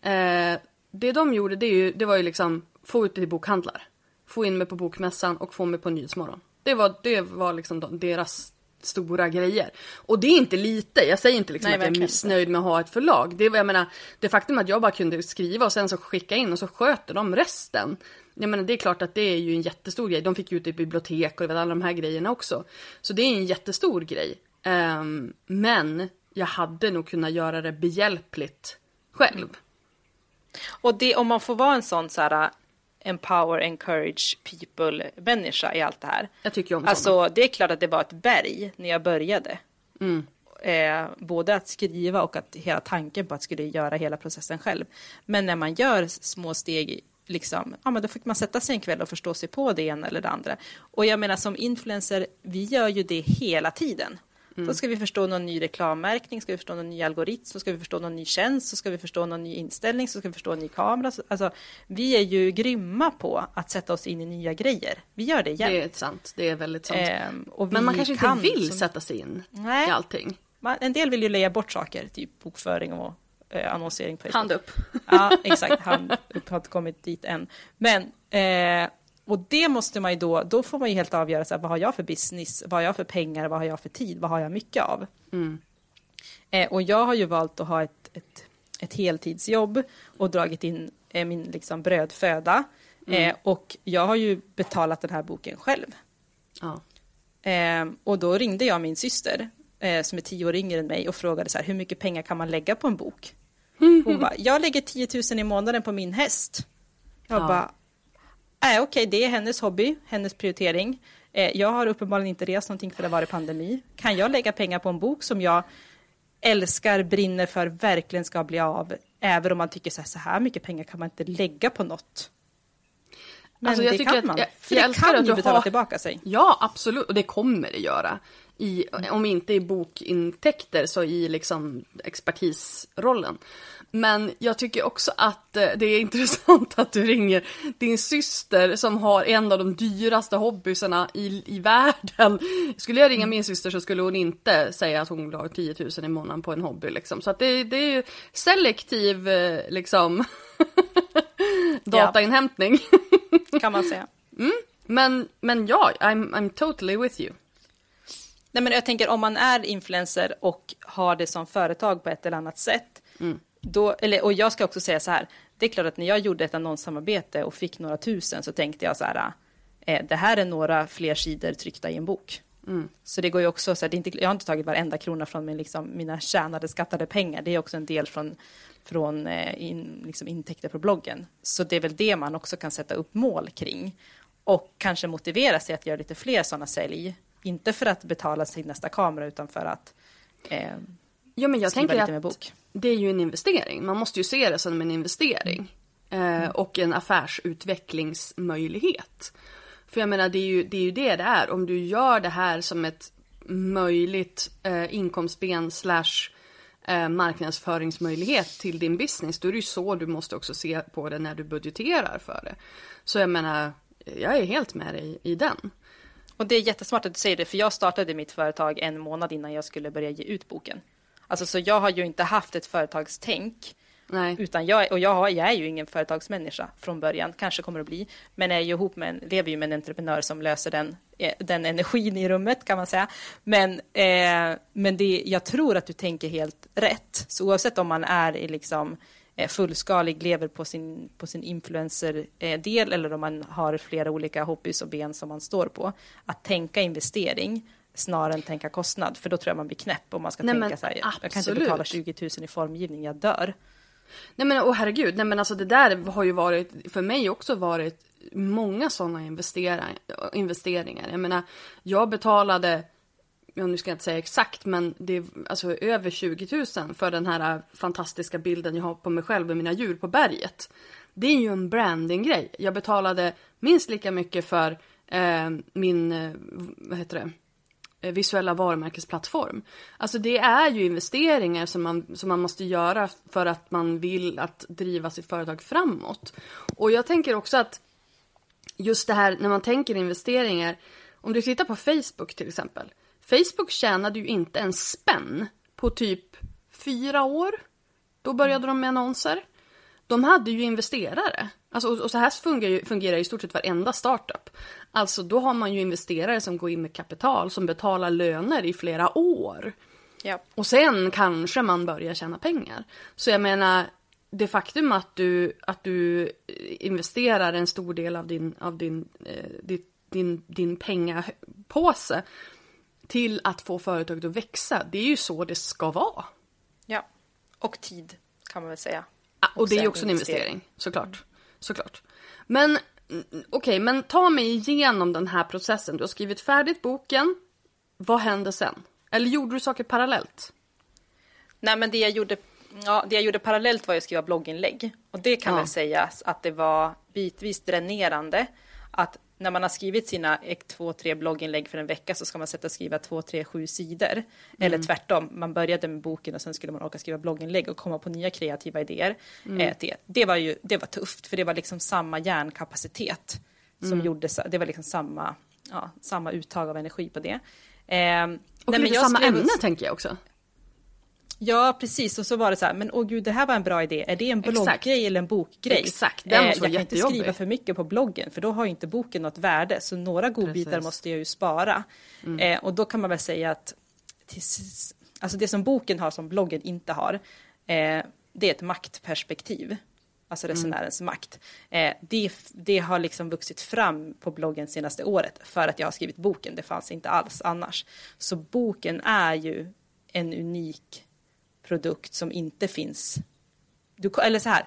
Eh, det de gjorde det, är ju, det var ju liksom få ut det till bokhandlar, få in mig på bokmässan och få mig på Nyhetsmorgon. Det var, det var liksom de, deras stora grejer. Och det är inte lite, jag säger inte liksom Nej, att jag är missnöjd med att ha ett förlag. Det, jag menar, det faktum att jag bara kunde skriva och sen så skicka in och så sköter de resten. Jag menar, det är klart att det är ju en jättestor grej. De fick ju ut det i bibliotek och alla de här grejerna också. Så det är en jättestor grej. Ehm, men jag hade nog kunnat göra det behjälpligt själv. Och det, om man får vara en sån så här empower, encourage people människa i allt det här. Jag tycker om sådana. Alltså det är klart att det var ett berg när jag började. Mm. Eh, både att skriva och att hela tanken på att skulle göra hela processen själv. Men när man gör små steg, liksom, ja, men då fick man sätta sig en kväll och förstå sig på det ena eller det andra. Och jag menar som influencer, vi gör ju det hela tiden. Mm. Så ska vi förstå någon ny reklammärkning, ska vi förstå någon ny algoritm, så ska vi förstå någon ny tjänst, så ska vi förstå någon ny inställning, så ska vi förstå en ny kamera. Så- Alltså, vi är ju grymma på att sätta oss in i nya grejer. Vi gör det jämt. Det är sant, det är väldigt sant. Och men man kanske inte kan vill som- sätta sig in Nej. i allting. Man, en del vill ju lägga bort saker, typ bokföring och eh, annonsering på Facebook. Hand upp. Ja, exakt. Hand upp har inte kommit dit än. Men, eh, och det måste man ju då, då får man ju helt avgöra, så här, vad har jag för business, vad har jag för pengar, vad har jag för tid, vad har jag mycket av? Eh, och jag har ju valt att ha ett, ett, ett heltidsjobb och dragit in eh, min liksom, brödföda. Eh, och jag har ju betalat den här boken själv. Ja. Eh, och då ringde jag min syster, eh, som är tio år yngre än mig, och frågade så här, hur mycket pengar kan man lägga på en bok? Hon bara, jag lägger 10 000 i månaden på min häst. Jag Ja. bara, nej okej, det är hennes hobby, hennes prioritering. Eh, jag har uppenbarligen inte rest någonting för det var pandemi. Kan jag lägga pengar på en bok som jag älskar, brinner för, verkligen ska bli av, även om man tycker så här, så här mycket pengar kan man inte lägga på något. Men Alltså, jag det tycker kan att- man, jag- för jag det kan att ju betala har- tillbaka sig. Ja, absolut. Och det kommer det göra. I, om inte i bokintäkter så i liksom expertisrollen. Men jag tycker också att eh, det är intressant att du ringer din syster som har en av de dyraste hobbysarna i, i världen. Skulle jag ringa min syster så skulle hon inte säga att hon la 10 000 i månaden på en hobby liksom. Så att det, det är ju selektiv eh, liksom datainhämtning. kan man säga. Men, men ja, I'm, I'm totally with you. Nej, men jag tänker om man är influencer och har det som företag på ett eller annat sätt. Då, eller, och jag ska också säga så här, det är klart att när jag gjorde ett annonssamarbete och fick några tusen så tänkte jag så här, eh, det här är några fler sidor tryckta i en bok. Så det går ju också, så här, det är inte, jag har inte tagit varenda krona från min, liksom, mina tjänade, skattade pengar. Det är också en del från, från eh, in, liksom intäkter på bloggen. Så det är väl det man också kan sätta upp mål kring. Och kanske motivera sig att göra lite fler sådana sälj. Inte för att betala sin nästa kamera utan för att eh, Ja, men jag tänker lite att bok. det är ju en investering. Man måste ju se det som en investering. Eh, och en affärsutvecklingsmöjlighet. För jag menar, det är, ju, det är ju det det är. Om du gör det här som ett möjligt eh, inkomstben slash eh, marknadsföringsmöjlighet till din business, då är det ju så du måste också se på det när du budgeterar för det. Så jag menar, jag är helt med dig i den. Och det är jättesmart att du säger det, för jag startade mitt företag en månad innan jag skulle börja ge ut boken. Alltså, så jag har ju inte haft ett företagstänk. Nej. Utan jag, och jag, har, jag är ju ingen företagsmänniska från början, kanske kommer att bli. Men är ju ihop med en, lever ju med en entreprenör som löser den, eh, den energin i rummet kan man säga. Men, eh, men det, jag tror att du tänker helt rätt. Så oavsett om man är i liksom eh, fullskalig, lever på sin, på sin influencer-del eller om man har flera olika hobbys och ben som man står på. Att tänka investering snarare än tänka kostnad, för då tror jag man blir knäpp om man ska Nej, tänka men så här, jag kan inte absolut. betala 20 000 i formgivning, jag dör. Nej men åh herregud, nej men alltså det där har ju varit, för mig också varit många sådana investeringar. Jag menar, jag betalade, ja, nu ska jag inte säga exakt, men det är alltså över 20 000 för den här fantastiska bilden jag har på mig själv med mina djur på berget. Det är ju en brandinggrej. Jag betalade minst lika mycket för eh, min, eh, vad heter det, Eh, visuella varumärkesplattform. Alltså det är ju investeringar som man, som man måste göra för att man vill att driva sitt företag framåt. Och jag tänker också att just det här när man tänker investeringar, om du tittar på Facebook till exempel. Facebook tjänade ju inte en spänn på typ fyra år. Då började de med annonser. De hade ju investerare. Alltså, och- och så här fungerar ju, fungerar i stort sett varenda startup. Alltså då har man ju investerare som går in med kapital som betalar löner i flera år. Ja. Och sen kanske man börjar tjäna pengar. Så jag menar, det faktum att du, att du eh, investerar en stor del av din, av din, eh, din, din, din pengapåse till att få företaget att växa, det är ju så det ska vara. Ja, och tid kan man väl säga. Ah, Och det är ju också en investering, såklart. såklart. Men mm, okej, men ta mig igenom den här processen. Du har skrivit färdigt boken. Vad hände sen? Eller gjorde du saker parallellt? Nej, men det jag gjorde, ja, det jag gjorde parallellt var att skriva blogginlägg. Och det kan Ja. väl sägas att det var bitvis dränerande. Att när man har skrivit sina ett, två, tre blogginlägg för en vecka så ska man sätta och skriva två, tre, sju sidor. Eller tvärtom, man började med boken och sen skulle man orka skriva blogginlägg och komma på nya kreativa idéer. Eh, det, det, var ju, det var tufft, för det var liksom samma hjärnkapacitet som gjorde, så- det var liksom samma, ja, samma uttag av energi på det. Eh, Och nej, men jag samma skrev- ämne tänker jag också. Ja, precis. Och så var det så här, men åh gud, det här var en bra idé. Är det en Exakt. blogggrej eller en bokgrej? Exakt, den vara jag kan inte skriva för mycket på bloggen, för då har ju inte boken något värde. Så några godbitar Precis. Mm. måste jag ju spara. Eh, och då kan man väl säga att tills, alltså det som boken har som bloggen inte har, eh, det är ett maktperspektiv. Alltså Mm. resenärens makt. Eh, det, det har liksom vuxit fram på bloggen senaste året för att jag har skrivit boken. Det fanns inte alls annars. Så boken är ju en unik produkt som inte finns. Du, eller så här,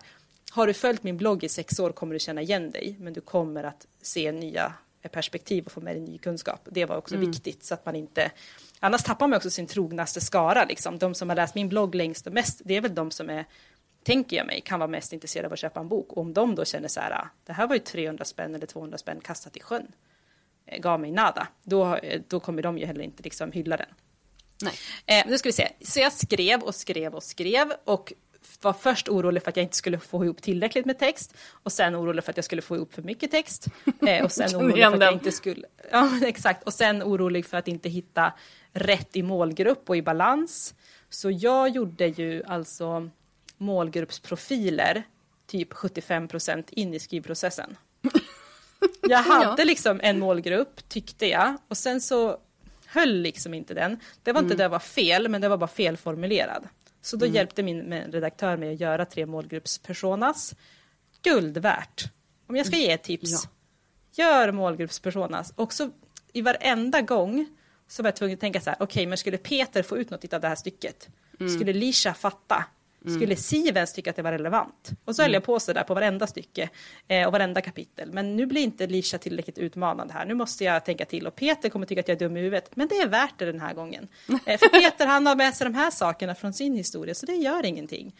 har du följt min blogg i sex år kommer du känna igen dig, men du kommer att se nya perspektiv och få med dig ny kunskap. Det var också viktigt så att man inte... Annars tappar man också sin trognaste skara. Liksom. De som har läst min blogg längst och mest, det är väl de som är, tänker jag mig, kan vara mest intresserade av att köpa en bok. Och om de då känner så här, "Ah, det här var ju 300 spänn eller 200 spänn kastat i sjön, eh, gav mig nada, då, eh, då kommer de ju heller inte liksom hylla den. Nej. Eh, nu ska vi se. Så jag skrev och skrev och skrev och var först orolig för att jag inte skulle få ihop tillräckligt med text och sen orolig för att jag skulle få ihop för mycket text eh, och sen orolig för att jag inte skulle... Ja, exakt. Och sen orolig för att inte hitta rätt i målgrupp och i balans. Så jag gjorde ju alltså målgruppsprofiler typ 75 procent in i skrivprocessen. Jag hade liksom en målgrupp, tyckte jag, och sen så höll liksom inte den. Det var inte det var fel, men det var bara felformulerad. Så då hjälpte min redaktör mig att göra tre målgruppspersonas. Guld värt. Om jag ska ge ett tips. Ja. Gör målgruppspersonas. Och så i varenda gång så var jag tvungen att tänka så här, okej, men skulle Peter få ut något av det här stycket? Skulle Lisha fatta? Skulle Sivens tycka att det var relevant? Och så höll jag på så där på varenda stycke eh, och varenda kapitel. Men nu blir inte Lisha tillräckligt utmanande här. Nu måste jag tänka till. Och Peter kommer tycka att jag är dum i huvudet. Men det är värt det den här gången. Eh, för Peter han har med sig de här sakerna från sin historia, så det gör ingenting.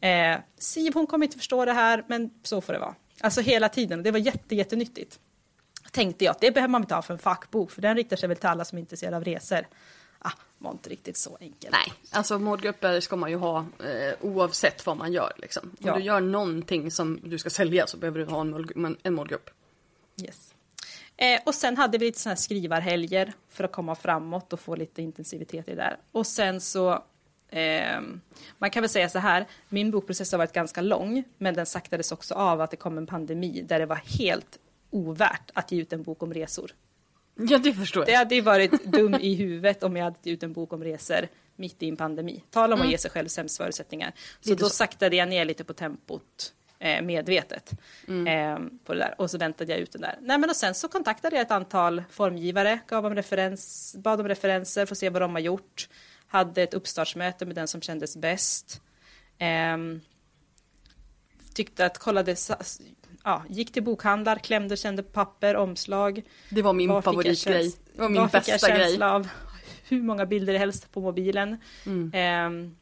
Eh, Siv hon kommer inte förstå det här, men så får det vara. Alltså hela tiden. Det var jätte, jättenyttigt tänkte jag att det behöver man inte ha för en fackbok, för den riktar sig väl till alla som är intresserade av resor. Var inte riktigt så enkelt. Nej, alltså målgrupper ska man ju ha eh, oavsett vad man gör. Liksom. Om Ja. du gör någonting som du ska sälja så behöver du ha en, mål, en målgrupp. Yes. Eh, och sen hade vi lite sådana här skrivarhelger för att komma framåt och få lite intensivitet i det där. Och sen så, eh, man kan väl säga så här, min bokprocess har varit ganska lång, men den saktades också av att det kom en pandemi där det var helt ovärt att ge ut en bok om resor. Ja, det förstår Det jag. hade ju varit dum i huvudet om jag hade gett ut en bok om resor mitt i en pandemi. Tala om att ge sig själv sämst förutsättningar. Så då så. saktade jag ner lite på tempot eh, medvetet. Eh, på det där. Och så väntade jag ut den där. Nej, men och sen så kontaktade jag ett antal formgivare, gav dem referens, bad om referenser för att se vad de har gjort. Hade ett uppstartsmöte med den som kändes bäst. Ehm, tyckte att, kollade, ja, gick till bokhandlar, klämde, kände på papper, omslag. Det var min Vad favoritgrej. Det var min vad fick jag bästa grej. känsla av hur många bilder helst på mobilen. Mm. Ehm,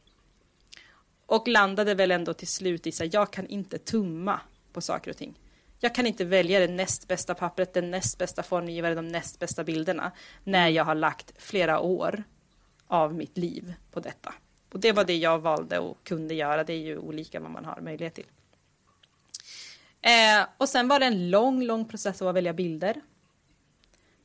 och landade väl ändå till slut i att jag kan inte tumma på saker och ting. Jag kan inte välja det näst bästa pappret, den näst bästa formgivaren, de näst bästa bilderna när jag har lagt flera år av mitt liv på detta. Och det var det jag valde och kunde göra. Det är ju olika vad man har möjlighet till. Eh, och sen var det en lång, lång process att välja bilder.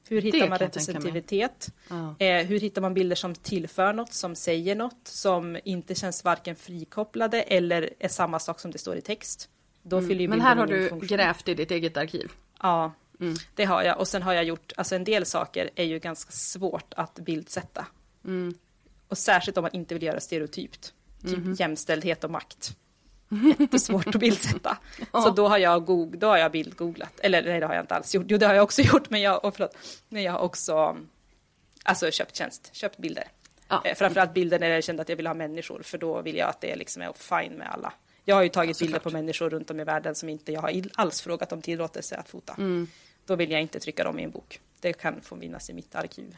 Hur hittar kan man representativitet? Ja. Eh, hur hittar man bilder som tillför något, som säger något, som inte känns varken frikopplade eller är samma sak som det står i text? Då fyller ju Mm. Men här har du funktion. grävt i ditt eget arkiv. Ja, Mm. det har jag. Och sen har jag gjort, alltså en del saker är ju ganska svårt att bildsätta. Mm. Och särskilt om man inte vill göra stereotypt. Typ Mhm. jämställdhet och makt. Jättesvårt att bildsätta. Ja. Så då har jag, goog- då har jag bildgooglat. Eller nej, det har jag inte alls gjort. Jo, det har jag också gjort, men jag, förlåt, men jag har också alltså, köpt tjänst, köpt bilder. Ja. Eh, Framförallt bilder när jag kände att jag vill ha människor, för då vill jag att det liksom är fine med alla. Jag har ju tagit bilder på människor runt om i världen som inte jag har alls frågat om tillåtelse att fota. Mm. Då vill jag inte trycka dem i en bok. Det kan få finnas i mitt arkiv.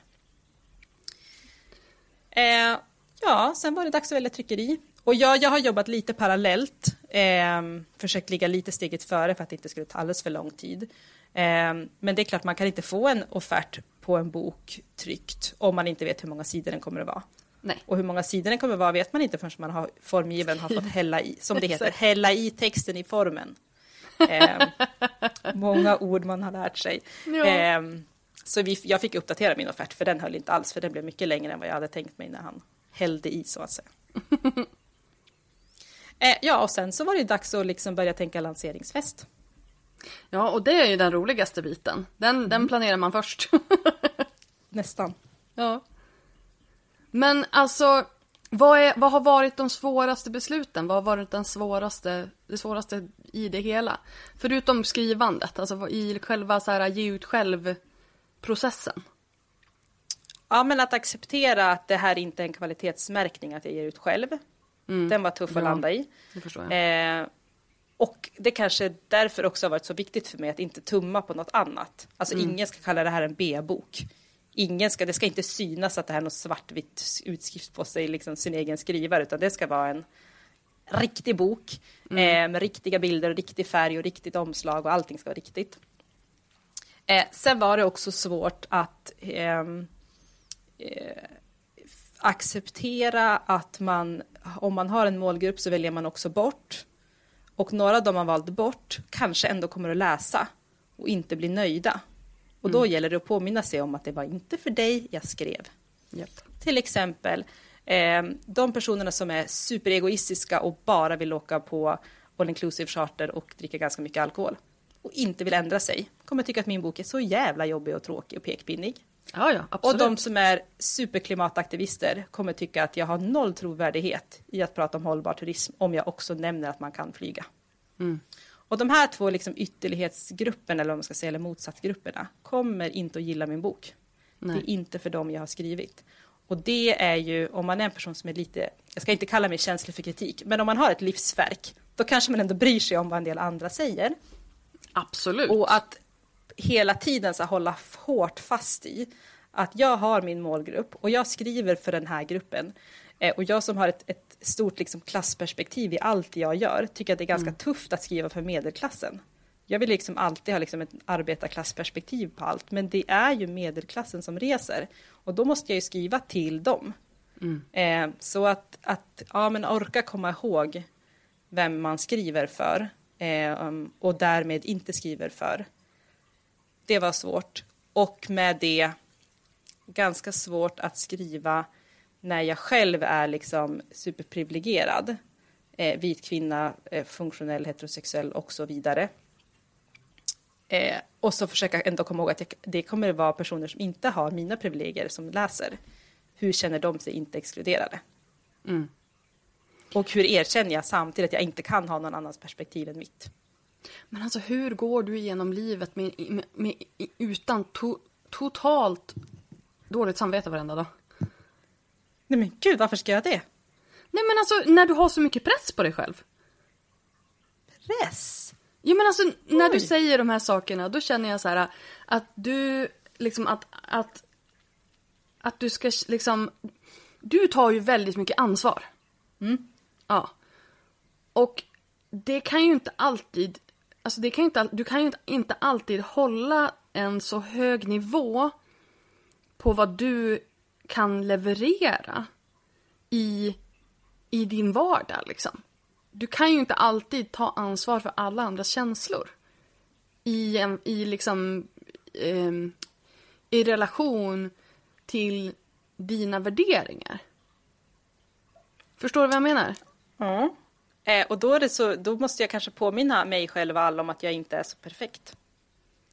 Eh, ja, sen var det dags att välja tryckeri. Och jag, jag har jobbat lite parallellt, eh, försökt ligga lite steget före för att det inte skulle ta alldeles för lång tid. Eh, men det är klart, man kan inte få en offert på en bok tryckt om man inte vet hur många sidor den kommer att vara. Nej. Och hur många sidor den kommer att vara vet man inte förrän man har, formgivaren har fått hälla i, som det heter, hälla i texten i formen. Eh, många ord man har lärt sig. Ja. Eh, så vi, jag fick uppdatera min offert, för den höll inte alls, för den blev mycket längre än vad jag hade tänkt mig när han hällde i, så att säga. eh, ja, och sen så var det dags att liksom börja tänka lanseringsfest. Ja, och det är ju den roligaste biten. Den, Mm. den planerar man först. Nästan. ja. Men alltså, vad, är, vad har varit de svåraste besluten? Vad har varit den svåraste, det svåraste i det hela? Förutom skrivandet, alltså i själva så här, ge ut själv-processen. Ja, men att acceptera att det här inte är en kvalitetsmärkning att jag ger ut själv. Den var tuff att Ja. landa i. Eh, och det kanske därför också har varit så viktigt för mig att inte tumma på något annat. Alltså Mm. ingen ska kalla det här en B-bok. Ingen ska, det ska inte synas att det här är något svartvitt utskrift på sig, liksom sin egen skrivare, utan det ska vara en riktig bok Mm. eh, med riktiga bilder, och riktig färg och riktigt omslag och allting ska vara riktigt. Eh, sen var det också svårt att ehm, eh, acceptera att man, om man har en målgrupp så väljer man också bort. Och några av dem man valt bort kanske ändå kommer att läsa och inte bli nöjda. Och då gäller det att påminna sig om att det var inte för dig jag skrev. Japp. Till exempel eh, de personerna som är superegoistiska och bara vill åka på all inclusive charter och dricka ganska mycket alkohol och inte vill ändra sig kommer tycka att min bok är så jävla jobbig och tråkig och pekpinnig. Ja, ja, absolut. Och de som är superklimataktivister kommer tycka att jag har noll trovärdighet i att prata om hållbar turism om jag också nämner att man kan flyga. Mm. Och de här två liksom ytterlighetsgrupperna, eller vad man ska säga, eller motsatsgrupperna, kommer inte att gilla min bok. Nej. Det är inte för dem jag har skrivit. Och det är ju, om man är en person som är lite, jag ska inte kalla mig känslig för kritik, men om man har ett livsverk, då kanske man ändå bryr sig om vad en del andra säger. Absolut. Och att hela tiden så hålla hårt fast i att jag har min målgrupp och jag skriver för den här gruppen. Eh, och jag som har ett, ett stort liksom, klassperspektiv i allt jag gör tycker att det är ganska tufft att skriva för medelklassen. Jag vill liksom alltid ha liksom ett arbetarklassperspektiv på allt, men det är ju medelklassen som reser. Och då måste jag ju skriva till dem. Eh, så att, att ja, men orka komma ihåg vem man skriver för eh, och därmed inte skriver för. Det var svårt. Och med det ganska svårt att skriva när jag själv är liksom superprivilegierad. Eh, vit kvinna, eh, funktionell, heterosexuell och så vidare. Eh, och så försöka ändå komma ihåg att jag, det kommer vara personer som inte har mina privilegier som läser. Hur känner de sig inte exkluderade? Mm. Och hur erkänner jag samtidigt att jag inte kan ha någon annans perspektiv än mitt? Men alltså hur går du igenom livet med, med, med, utan to, totalt dåligt samvete varenda dag? Nej men gud, varför ska jag det? Nej men alltså när du har så mycket press på dig själv. Press? Ja men alltså när du säger de här sakerna då känner jag så här att du liksom att, att, att du ska liksom, du tar ju väldigt mycket ansvar. Mm. Ja. Och det kan ju inte alltid, alltså det kan ju inte, du kan ju inte, alltid hålla en så hög nivå på vad du kan leverera i, i din vardag liksom. Du kan ju inte alltid ta ansvar för alla andras känslor. I, en, i liksom, eh, i relation till dina värderingar. Förstår du vad jag menar? Ja. Eh, och då, så, då måste jag kanske påminna mig själv och alla om att jag inte är så perfekt.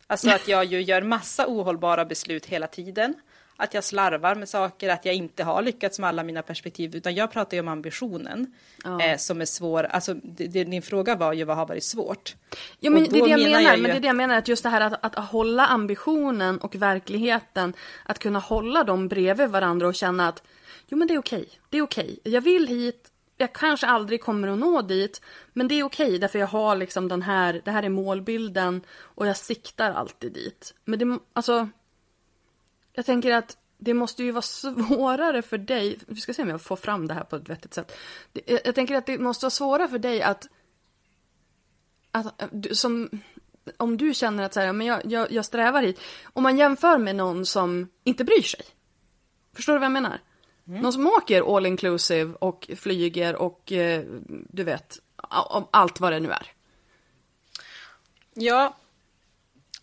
Alltså att jag ju gör massa ohållbara beslut hela tiden. Att jag slarvar med saker, att jag inte har lyckats med alla mina perspektiv. Utan jag pratar ju om ambitionen eh, som är svår. Alltså, det, det, din fråga var ju vad har varit svårt? Ja men det är det jag menar menar, jag ju- men det är det jag menar att just det här att, att hålla ambitionen och verkligheten, att kunna hålla dem bredvid varandra och känna att jo men det är okej, det är okej, jag vill hit, jag kanske aldrig kommer att nå dit, men det är okej därför jag har liksom den här, det här är målbilden och jag siktar alltid dit. Men det, alltså, jag tänker att det måste ju vara svårare för dig, vi ska se om jag får fram det här på ett vettigt sätt. Jag, jag tänker att det måste vara svårare för dig att att, som, om du känner att så här, men jag, jag, jag strävar hit. Om man jämför med någon som inte bryr sig. Förstår du vad jag menar? Någon som åker all inclusive och flyger och eh, du vet, allt vad det nu är. Ja,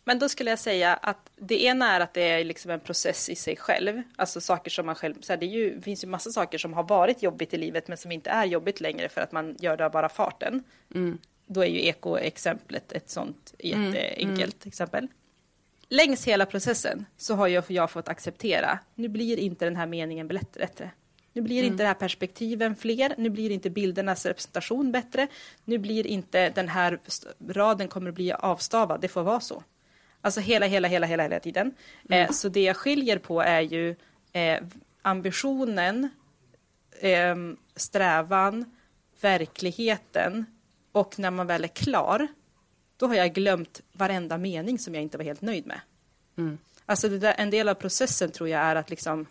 men då skulle jag säga att det ena är att det är liksom en process i sig själv. Alltså saker som man själv, så här, det, är ju, finns ju massa saker som har varit jobbigt i livet men som inte är jobbigt längre för att man gör det av bara farten. Då är ju eko-exemplet ett sånt jätteenkelt exempel. Längs hela processen så har jag, jag fått acceptera, nu blir inte den här meningen bättre. Nu blir inte det här perspektiven fler, nu blir inte bildernas representation bättre, nu blir inte den här raden kommer att bli avstavad, det får vara så. Alltså hela, hela, hela, hela, hela tiden. Eh, så det jag skiljer på är ju eh, ambitionen, eh, strävan, verkligheten och när man väl är klar, då har jag glömt varenda mening som jag inte var helt nöjd med. Alltså det där, en del av processen tror jag är att liksom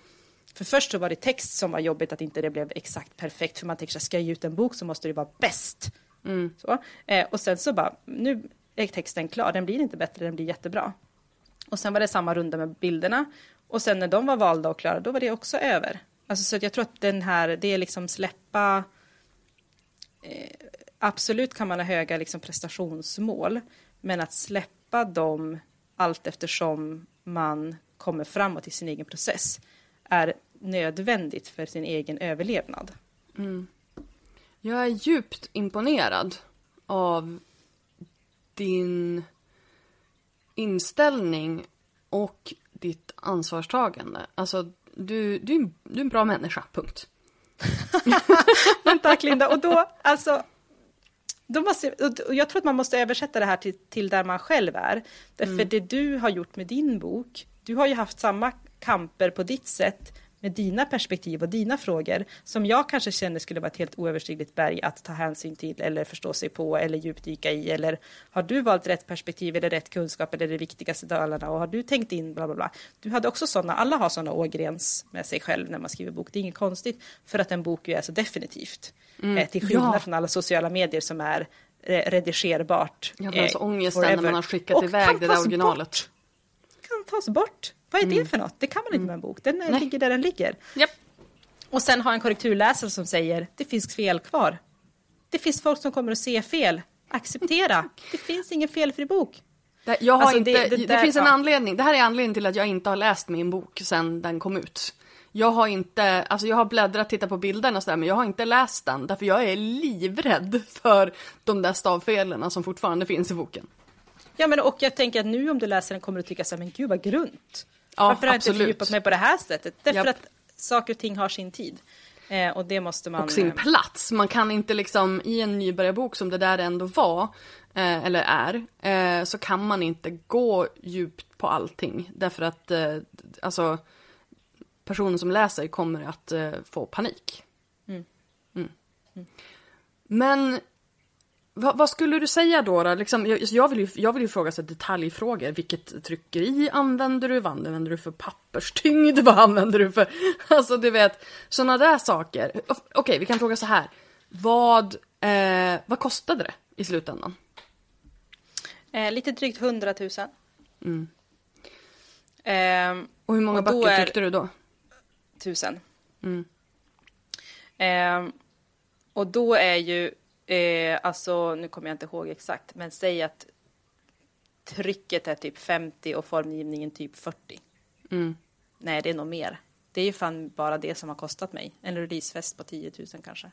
för först så var det text som var jobbigt att inte det blev exakt perfekt. För man tänker så ska jag ge ut en bok så måste det vara bäst. Så. Eh, och sen så bara, nu är texten klar, den blir inte bättre, den blir jättebra. Och sen var det samma runda med bilderna. Och sen när de var valda och klara, då var det också över. Alltså så jag tror att den här, det är liksom släppa eh, absolut kan man ha höga liksom, prestationsmål, men att släppa dem allt eftersom man kommer framåt i sin egen process är nödvändigt för sin egen överlevnad. Jag är djupt imponerad av din inställning och ditt ansvarstagande. Alltså, du, du, du är en bra människa, punkt. Men tack Linda, och då, alltså, då måste, och jag tror att man måste översätta det här till, till där man själv är. Därför det du har gjort med din bok, du har ju haft samma kamper på ditt sätt med dina perspektiv och dina frågor som jag kanske känner skulle vara ett helt oöverstigligt berg att ta hänsyn till eller förstå sig på eller djupdyka i eller har du valt rätt perspektiv eller rätt kunskap eller de viktigaste delarna och har du tänkt in bla bla bla. Du hade också sådana, alla har sådana ågrens med sig själv när man skriver bok. Det är inget konstigt för att en bok ju är så definitivt. Eh, till skillnad Ja. från alla sociala medier som är eh, redigerbart. Jag eh, så ångesten när forever. man har skickat Och iväg det där originalet. Bort. Tas bort. Vad är det för något? Det kan man inte med en bok. Den eh, Nej. ligger där den ligger. Japp. Och sen ha en korrekturläsare som säger det finns fel kvar. Det finns folk som kommer att se fel. Acceptera. Det finns ingen felfri bok. Det, jag har Alltså, inte, det- det, det där- finns en ja. anledning. Det här är anledningen till att jag inte har läst min bok sen den kom ut. Jag har inte, alltså jag har bläddrat, tittat på bilderna och sådär, men jag har inte läst den. Därför jag är livrädd för de där stavfelen som fortfarande finns i boken. Ja, men och jag tänker att nu om du läser den kommer du tycka så här, men gud vad grunt. Ja, Varför har jag inte fördjupat mig på det här sättet? Därför Japp. att saker och ting har sin tid. Eh, och det måste man... Och sin eh, plats. Man kan inte liksom, i en nybörjarbok som det där ändå var, eh, eller är, eh, så kan man inte gå djupt på allting. Därför att, eh, alltså, personen som läser kommer att eh, få panik. Mm. Men vad, vad skulle du säga då? då? Liksom, jag, jag, vill ju, jag vill ju fråga så detaljfrågor. Vilket tryckeri använder du? Vad använder du för papperstyngd? Vad använder du för... Alltså du vet, sådana där saker. Okej, vi kan fråga så här. Vad, eh, vad kostade det i slutändan? Eh, lite drygt 100 000. Eh, Och hur många Och böcker tryckte du då? tusen. Mm. Eh, och då är ju, eh, alltså nu kommer jag inte ihåg exakt, men säg att trycket är typ 50 och formgivningen typ 40. Mm. Nej, det är nog mer. Det är ju fan bara det som har kostat mig. En releasefest på 10 000 kanske.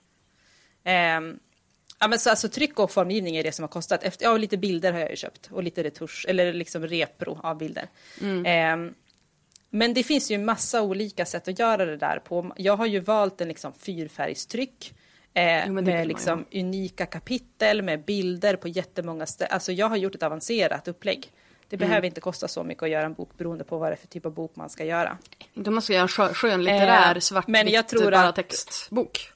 Ehm, ja, men så, alltså, tryck och formgivning är det som har kostat. Efter, ja, och lite bilder har jag ju köpt. Och lite retusch, eller liksom repro av bilder. Ehm, men det finns ju massa olika sätt att göra det där på. Jag har ju valt en liksom fyrfärgstryck. Eh, Jo, det vill man med liksom unika kapitel med bilder på jättemånga ställen. Alltså jag har gjort ett avancerat upplägg. Det Mm. behöver inte kosta så mycket att göra en bok beroende på vad det är för typ av bok man ska göra. Inte om man ska göra en skö- skönlitterär Eh, svartvitt bara att- textbok.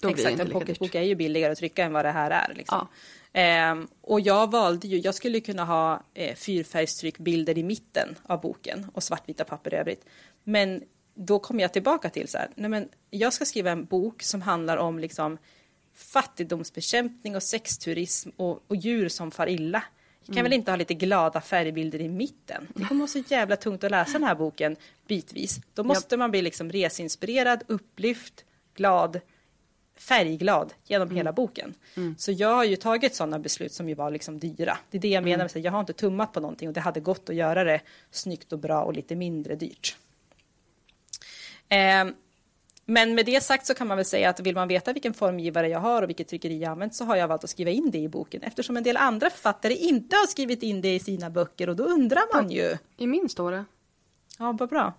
Då Exakt, en pocketbok är ju billigare att trycka än vad det här är. Liksom. Ehm, och jag valde ju, jag skulle kunna ha eh, fyrfärgstryckbilder i mitten av boken och svartvita papper i övrigt. Men då kom jag tillbaka till så här, nej men jag ska skriva en bok som handlar om liksom fattigdomsbekämpning och sexturism och, och djur som far illa. Jag kan väl inte ha lite glada färgbilder i mitten? Det kommer vara så jävla tungt att läsa den här boken bitvis. Då måste man bli liksom reseinspirerad, upplyft, glad, färgglad genom hela boken. Så jag har ju tagit sådana beslut som ju var liksom dyra. Det är det jag menar med att jag har inte tummat på någonting och det hade gått att göra det snyggt och bra och lite mindre dyrt. Ehm, men med det sagt så kan man väl säga att vill man veta vilken formgivare jag har och vilket tryckeri jag använt så har jag valt att skriva in det i boken eftersom en del andra författare inte har skrivit in det i sina böcker och då undrar man ju. I min står det. Ja, vad bra.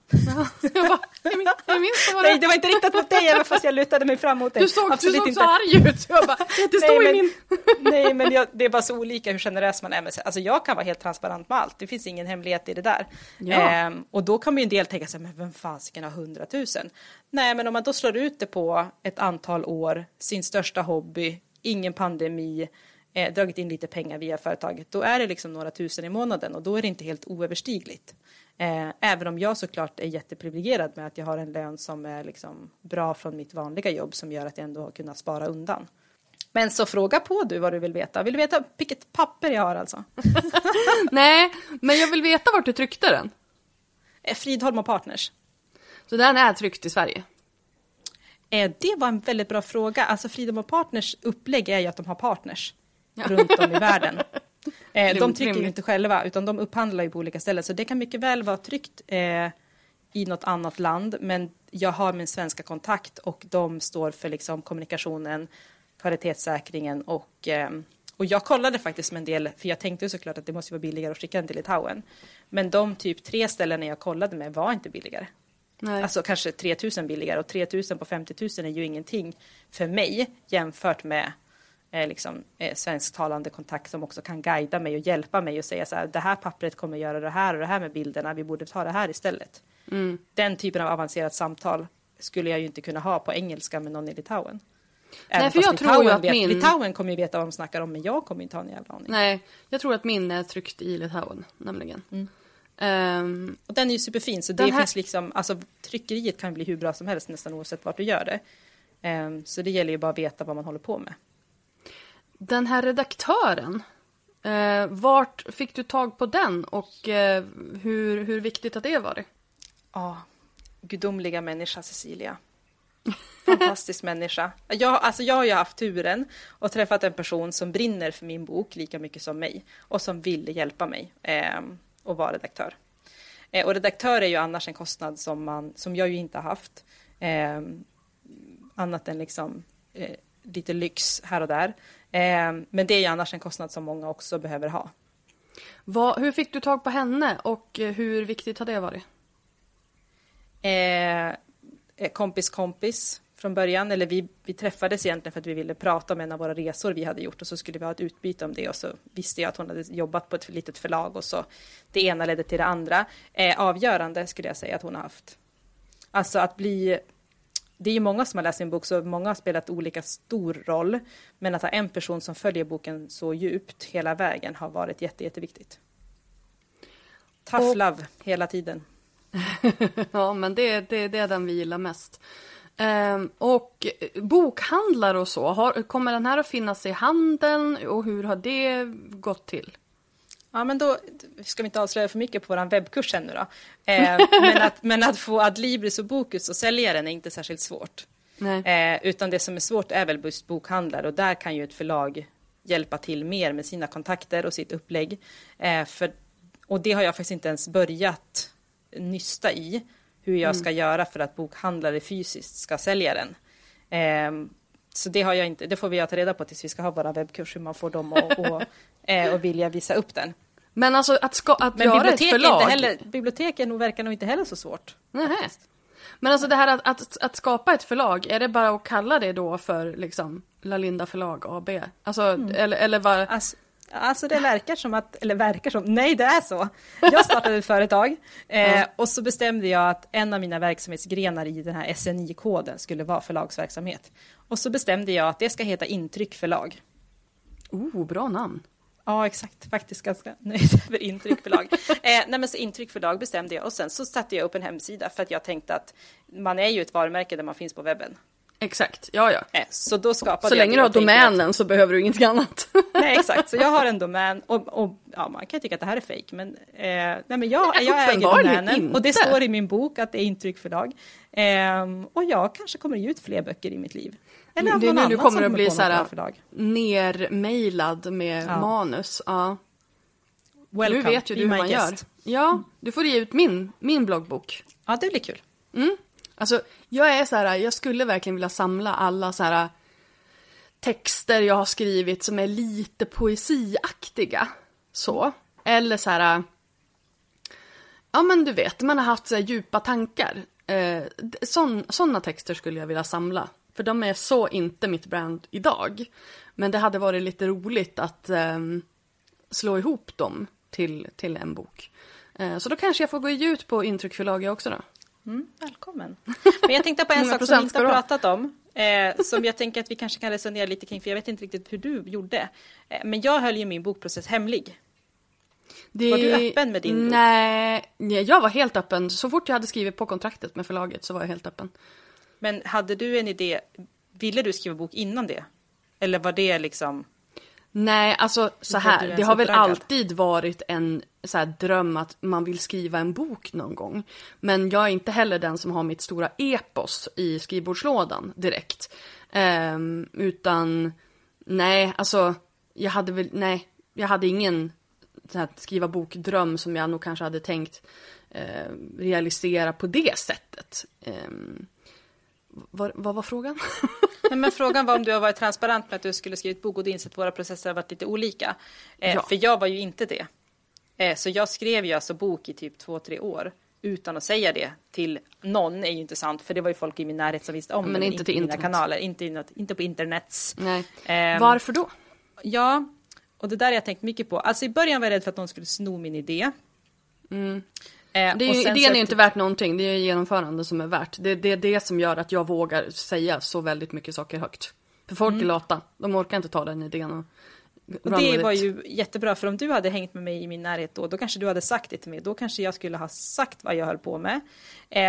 Jag bara, i min, i min står Nej, det. var inte riktat mot dig även fast jag lutade mig fram mot dig. Du såg, du såg inte. så arg ut. Jag bara, det står Nej, i men, min... nej, men jag, det är bara så olika hur generös man är med sig. Alltså jag kan vara helt transparent med allt. Det finns ingen hemlighet i det där. Ja. Ehm, och då kan man ju en del tänka sig, men vem fasiken har hundratusen? Nej, men om man då slår ut det på ett antal år, sin största hobby, ingen pandemi, eh, dragit in lite pengar via företaget, då är det liksom några tusen i månaden och då är det inte helt oöverstigligt. Eh, även om jag såklart är jätteprivilegierad med att jag har en lön som är liksom bra från mitt vanliga jobb som gör att jag ändå har kunnat spara undan. Men så fråga på du vad du vill veta. Vill du veta vilket papper jag har alltså? Nej, men jag vill veta vart du tryckte den. Eh, Fridholm och Partners. Så den är tryckt i Sverige. Eh, Det var en väldigt bra fråga. Alltså Fridholm och Partners upplägg är ju att de har partners runt om i världen. Eh, De trycker ju inte själva utan de upphandlar ju på olika ställen. Så det kan mycket väl vara tryckt eh, i något annat land. Men jag har min svenska kontakt och de står för liksom kommunikationen, kvalitetssäkringen och eh, och jag kollade faktiskt med en del, för jag tänkte ju såklart att det måste vara billigare att skicka den till Litauen. Men de typ tre ställen jag kollade med var inte billigare. Nej. Alltså kanske 3000 billigare och 3000 på 50 000 är ju ingenting för mig jämfört med eh, liksom, eh, svensktalande kontakt som också kan guida mig och hjälpa mig och säga så här, det här pappret kommer göra det här och det här med bilderna, vi borde ta det här istället. Mm. Den typen av avancerat samtal skulle jag ju inte kunna ha på engelska med någon i Litauen. Nej, Även för fast jag tror ju att vet, min- Litauen kommer ju veta vad de snackar om, men jag kommer inte ha en jävla aning. Nej, jag tror att min är tryckt i Litauen, nämligen. Ehm, Och den är ju superfin, så det här- finns liksom, alltså tryckeriet kan bli hur bra som helst nästan oavsett vart du gör det. Ehm, så det gäller ju bara att veta vad man håller på med. Den här redaktören, eh, vart fick du tag på den och eh, hur, hur viktigt har det varit? Ja, gudomliga människa Cecilia. Fantastisk människa. Jag, alltså jag har ju haft turen och träffat en person som brinner för min bok lika mycket som mig och som vill hjälpa mig eh, och vara redaktör. Eh, och redaktör är ju annars en kostnad som, man, som jag ju inte har haft. Eh, annat än liksom eh, lite lyx här och där. Eh, men det är ju annars en kostnad som många också behöver ha. Vad, hur fick du tag på henne och eh, hur viktigt har det varit? Eh, kompis kompis från början, eller vi, vi träffades egentligen för att vi ville prata om en av våra resor vi hade gjort och så skulle vi ha ett utbyte om det och så visste jag att hon hade jobbat på ett litet förlag och så det ena ledde till det andra. Eh, avgörande skulle jag säga att hon har haft. Alltså att bli det är ju många som har läst sin bok, så många har spelat olika stor roll. Men att ha en person som följer boken så djupt hela vägen har varit jätte, jätteviktigt. Tough och... love hela tiden. ja, men det, det, det är den vi gillar mest. Um, och bokhandlar och så, har, kommer den här att finnas i handeln och hur har det gått till? Ja, men då ska vi inte avslöja för mycket på vår webbkurs ännu då. Eh, men, att, men att få Adlibris och Bokus och sälja den är inte särskilt svårt. Eh, utan det som är svårt är väl just bokhandlar och där kan ju ett förlag hjälpa till mer med sina kontakter och sitt upplägg. Eh, för, och det har jag faktiskt inte ens börjat nysta i hur jag mm. ska göra för att bokhandlare fysiskt ska sälja den. Så det, har jag inte, det får vi ta reda på tills vi ska ha våra webbkurs, hur man får dem att och, och, eh, och vilja visa upp den. Men alltså att, ska, att Men göra ett förlag... Inte heller, biblioteken verkar nog inte heller så svårt. Nähä. Men alltså det här att, att, att, skapa ett förlag, är det bara att kalla det då för liksom Lalinda förlag AB? Alltså, mm. eller, eller var... Alltså, Alltså det verkar som att, eller verkar som, nej det är så. Jag startade ett företag eh, och så bestämde jag att en av mina verksamhetsgrenar i den här SNI-koden skulle vara förlagsverksamhet. Och så bestämde jag att det ska heta Intryck förlag. Oh, bra namn. Ja, exakt. Faktiskt ganska nöjd över Intryck förlag. eh, nej, men så Intryck förlag bestämde jag och sen så satte jag upp en hemsida för att jag tänkte att man är ju ett varumärke där man finns på webben. Exakt, ja ja. Eh, så då skapade så länge du har domänen att... så behöver du ingenting annat. nej exakt, så jag har en domän och, och ja, man kan tycka att det här är fejk men, eh, nej, men jag, nej, jag äger domänen inte. och det står i min bok att det är intryckförlag. Eh, och jag kanske kommer ge ut fler böcker i mitt liv. Eller av någon nu, nu kommer det bli så här nermailad med ja. manus. Ja. Welcome, nu vet ju du hur man guest. gör. Ja, du får ge ut min, min bloggbok. Ja, det blir kul. Mm. Alltså, jag är så här, jag skulle verkligen vilja samla alla så här texter jag har skrivit som är lite poesiaktiga. Så. Eller så här, ja men du vet, man har haft så djupa tankar. Eh, Sådana texter skulle jag vilja samla. För de är så inte mitt brand idag. Men det hade varit lite roligt att eh, slå ihop dem till, till en bok. Eh, så då kanske jag får gå ut på Intryckförlaget också då. Mm, välkommen. Men jag tänkte på en sak som vi inte har pratat om. Eh, som jag tänker att vi kanske kan resonera lite kring, för jag vet inte riktigt hur du gjorde. Eh, men jag höll ju min bokprocess hemlig. Det... Var du öppen med din bok? Nej, jag var helt öppen. Så fort jag hade skrivit på kontraktet med förlaget så var jag helt öppen. Men hade du en idé, ville du skriva bok innan det? Eller var det liksom? Nej, alltså så här, det har väl alltid varit en så här, dröm att man vill skriva en bok någon gång. Men jag är inte heller den som har mitt stora epos i skrivbordslådan direkt. Um, utan, nej, alltså, jag hade väl, nej, jag hade ingen här, skriva bokdröm som jag nog kanske hade tänkt uh, realisera på det sättet. Um, vad, vad var frågan? Nej, men frågan var om du har varit transparent med att du skulle skrivit bok och du insett att våra processer har varit lite olika. Eh, ja. För jag var ju inte det. Eh, så jag skrev ju alltså bok i typ två, tre år utan att säga det till någon är ju inte sant för det var ju folk i min närhet som visste om men det. Men inte till mina kanaler, inte, inte på internets. Eh, Varför då? Ja, och det där har jag tänkt mycket på. Alltså i början var jag rädd för att någon skulle sno min idé. Mm. Eh, det är ju, idén är ju inte värt någonting, det är genomförande som är värt. Det, det är det som gör att jag vågar säga så väldigt mycket saker högt. För folk mm. är lata, de orkar inte ta den idén och och det var ju jättebra, för om du hade hängt med mig i min närhet då, då kanske du hade sagt det till mig. Då kanske jag skulle ha sagt vad jag höll på med.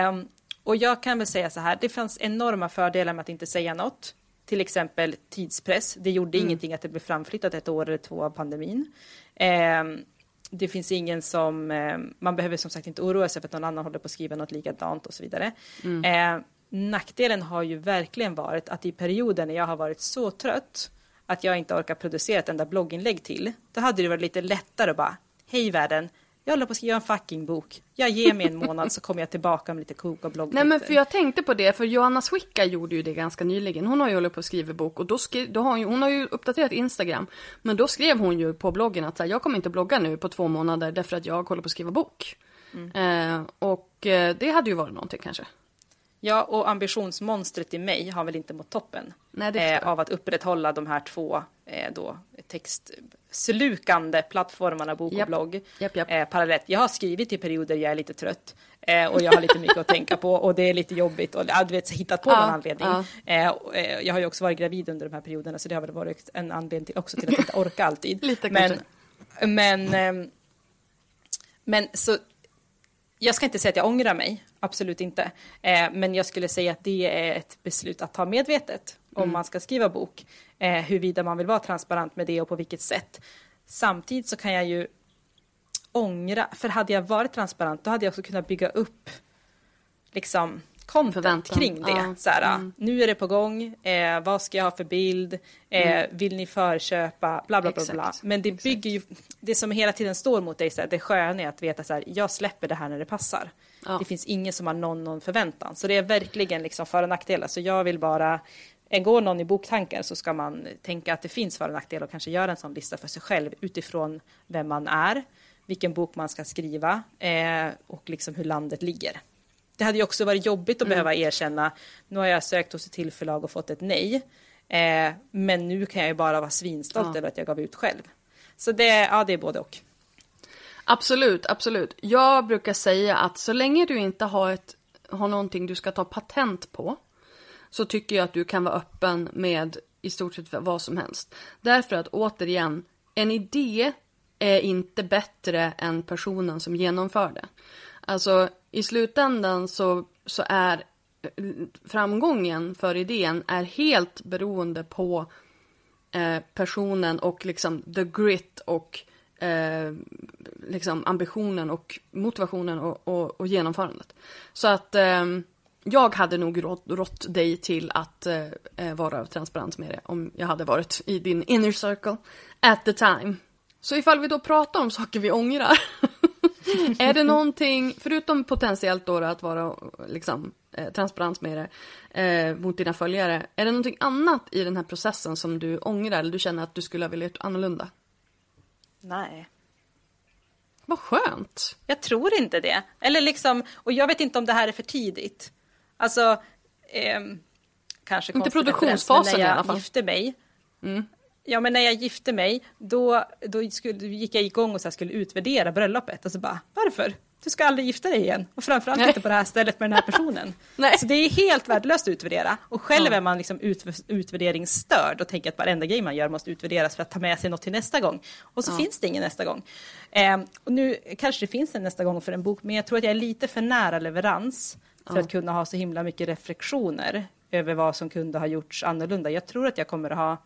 Um, och jag kan väl säga så här, det fanns enorma fördelar med att inte säga något. Till exempel tidspress. Det gjorde mm. ingenting att det blev framflyttat ett år eller två av pandemin. Um, det finns ingen som, um, man behöver som sagt inte oroa sig för att någon annan håller på att skriva något likadant och så vidare. Mm. nackdelen har ju verkligen varit att i perioder när jag har varit så trött att jag inte orkar producera ett enda blogginlägg till, då hade det varit lite lättare att bara, hej världen, jag håller på att skriva en fucking bok. Jag ger mig en månad så kommer jag tillbaka med lite koka blogg. Nej men för jag tänkte på det, för Johanna Swicka gjorde ju det ganska nyligen. Hon har ju hållit på att skriva bok och då, skri, då har hon, hon har ju uppdaterat Instagram. Men då skrev hon ju på bloggen att så här, jag kommer inte blogga nu på två månader därför att jag håller på att skriva bok. Mm. Eh, och eh, det hade ju varit någonting kanske. Ja, och ambitionsmonstret i mig har väl inte mått toppen Nej, eh, av att upprätthålla de här två eh, då, textslukande plattformarna, bok och Japp. blogg, Japp, japp. Eh, parallellt. Jag har skrivit i perioder jag är lite trött eh, och jag har lite mycket att tänka på och det är lite jobbigt och ja, du vet, hittat på Ja, någon anledning. ja. Eh, och, eh, jag har ju också varit gravid under de här perioderna så det har väl varit en anledning också till att inte orka alltid. Lite men, men, ehm, men så jag ska inte säga att jag ångrar mig, absolut inte. Eh, men jag skulle säga att det är ett beslut att ta medvetet om Mm. man ska skriva bok. Eh, huruvida man vill vara transparent med det och på vilket sätt. Samtidigt så kan jag ju ångra, för hade jag varit transparent då hade jag också kunnat bygga upp liksom content Förväntan, kring det. ja. Så här, Mm. Nu är det på gång, eh, vad ska jag ha för bild, eh, vill ni förköpa, bla bla bla. bla. Mm. Men det exakt. bygger ju, det som hela tiden står mot dig, så här, det sköna är att veta så här, jag släpper det här när det passar. Ja. Det finns ingen som har någon, någon förväntan. Så det är verkligen liksom för och nackdelar. Så jag vill bara, en går någon i boktankar så ska man tänka att det finns för och nackdelar och kanske göra en sån lista för sig själv utifrån vem man är, vilken bok man ska skriva eh, och liksom hur landet ligger. Det hade ju också varit jobbigt att behöva erkänna, nu har jag sökt hos ett till förlag och fått ett nej, eh, men nu kan jag ju bara vara svinstolt Ja. över att jag gav ut själv. Så det, ja, det är både och. Absolut, absolut. Jag brukar säga att så länge du inte har, ett, har någonting du ska ta patent på så tycker jag att du kan vara öppen med i stort sett vad som helst. Därför att återigen, en idé är inte bättre än personen som genomför det. Alltså i slutändan så, så är eh, framgången för idén är helt beroende på eh, personen och liksom the grit och eh, liksom ambitionen och motivationen och, och, och genomförandet. Så att eh, jag hade nog rått, rått dig till att eh, eh, vara transparent med det om jag hade varit i din inner circle at the time. Så ifall vi då pratar om saker vi ångrar. är det någonting, förutom potentiellt då att vara liksom, eh, transparent med det eh, mot dina följare. Är det någonting annat i den här processen som du ångrar eller du känner att du skulle ha velat gjort annorlunda? Nej. Vad skönt! Jag tror inte det. Eller liksom, och jag vet inte om det här är för tidigt. Alltså, ehm, kanske Inte produktionsfasen i alla fall. gifte mig. Mm. Ja, men när jag gifte mig, då, då skulle, gick jag igång och så skulle utvärdera bröllopet och så bara, varför? Du ska aldrig gifta dig igen. Och framförallt Nej. inte på det här stället med den här personen. Så det är helt värdelöst att utvärdera. Och själv är man liksom ut, utvärderingsstörd och tänker att varenda grej man gör måste utvärderas för att ta med sig något till nästa gång. Och så Ja. finns det ingen nästa gång. Ehm, och nu kanske det finns en nästa gång för en bok, men jag tror att jag är lite för nära leverans för Ja. att kunna ha så himla mycket reflektioner över vad som kunde ha gjorts annorlunda. Jag tror att jag kommer att ha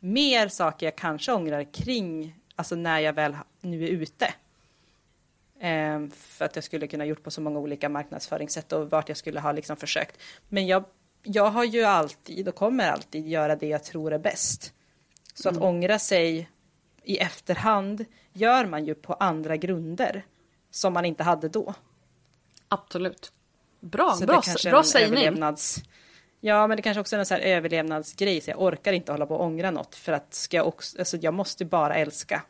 mer saker jag kanske ångrar kring, alltså när jag väl nu är ute. Ehm, för att jag skulle kunna gjort på så många olika marknadsföringssätt och vart jag skulle ha liksom försökt. Men jag, jag har ju alltid och kommer alltid göra det jag tror är bäst. Så att ångra sig i efterhand gör man ju på andra grunder som man inte hade då. Absolut. Bra, Så bra, bra sägning. Ja, men det kanske också är en sån här överlevnadsgrej, så jag orkar inte hålla på och ångra något, för att ska jag också, alltså jag måste bara älska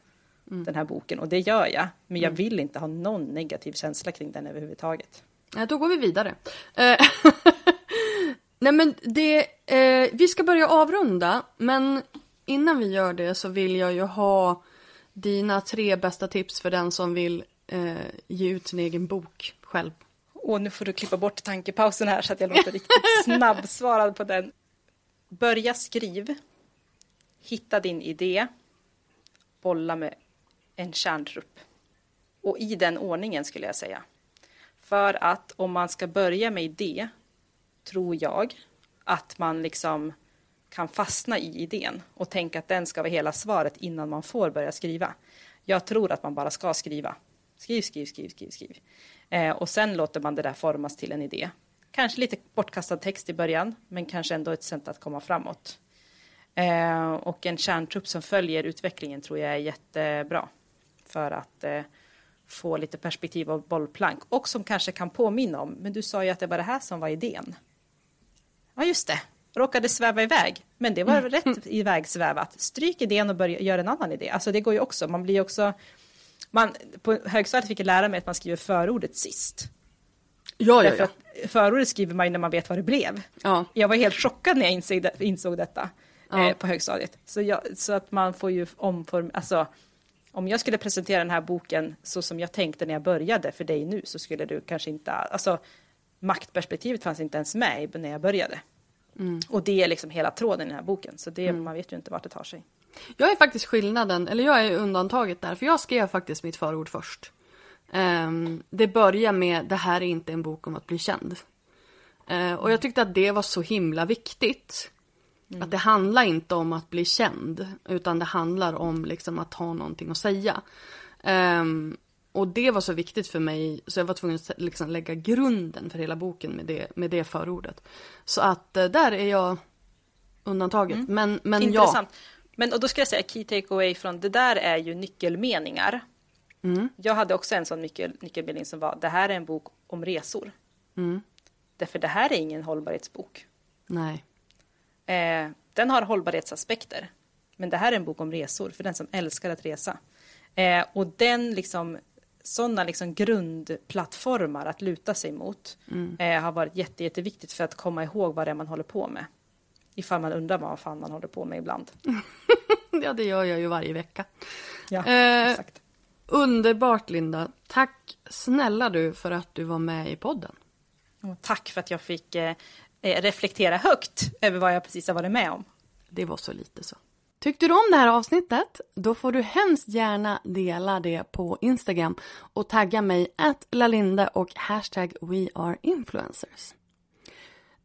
Mm. den här boken, och det gör jag, men jag vill inte ha någon negativ känsla kring den överhuvudtaget. Ja, då går vi vidare. Eh, Nej men det, eh, vi ska börja avrunda, men innan vi gör det så vill jag ju ha dina tre bästa tips för den som vill eh, ge ut sin egen bok själv. Och nu får du klippa bort tankepausen här så att jag låter riktigt snabbsvarad på den. Börja skriv. Hitta din idé. Bolla med en kärntrupp. Och i den ordningen skulle jag säga. För att om man ska börja med idé, tror jag, att man liksom kan fastna i idén och tänka att den ska vara hela svaret innan man får börja skriva. Jag tror att man bara ska skriva. Skriv, skriv, skriv, skriv, skriv. Eh, och sen låter man det där formas till en idé. kanske lite bortkastad text i början, men kanske ändå ett sätt att komma framåt. Eh, och en kärntrupp som följer utvecklingen tror jag är jättebra för att eh, få lite perspektiv och bollplank och som kanske kan påminna om, men du sa ju att det var det här som var idén. Ja, just det, råkade sväva iväg, men det var rätt ivägsvävat. Stryk idén och börja göra en annan idé. Alltså det går ju också, man blir också man, på högstadiet fick jag lära mig att man skriver förordet sist. Ja, ja, ja. förordet skriver man ju när man vet vad det blev. ja. Jag var helt chockad när jag insåg, insåg detta Ja. eh, på högstadiet. Så, jag, så att man får ju omform... Alltså, om jag skulle presentera den här boken så som jag tänkte när jag började för dig nu så skulle du kanske inte... Alltså, maktperspektivet fanns inte ens med när jag började. Mm. Och det är liksom hela tråden i den här boken, så det, man vet ju inte vart det tar sig. Jag är faktiskt skillnaden, eller jag är undantaget där, för jag skrev faktiskt mitt förord först. Ehm, det börjar med det här är inte en bok om att bli känd. Eh, och jag tyckte att det var så himla viktigt. Att det handlar inte om att bli känd, utan det handlar om liksom att ha någonting att säga. Ehm, och det var så viktigt för mig, så jag var tvungen att liksom lägga grunden för hela boken med det, med det förordet. Så att eh, där är jag undantaget. Men, men ja. Men och då ska jag säga key takeaway från det där är ju nyckelmeningar. Mm. Jag hade också en sån nyckel, nyckelmening som var det här är en bok om resor. Mm. Därför det här är ingen hållbarhetsbok. Nej. Eh, den har hållbarhetsaspekter. Men det här är en bok om resor för den som älskar att resa. Eh, och den liksom sådana liksom grundplattformar att luta sig mot eh, har varit jätte, jätteviktigt för att komma ihåg vad det är man håller på med. Ifall man undrar vad fan man håller på med ibland. Ja, det gör jag ju varje vecka. Ja, Eh, exakt. Underbart Linda. Tack snälla du för att du var med i podden. Och tack för att jag fick eh, eh, reflektera högt över vad jag precis har varit med om. Det var så lite så. Tyckte du om det här avsnittet? Då får du hemskt gärna dela det på Instagram och tagga mig att lalinda och hashtag weareinfluencers.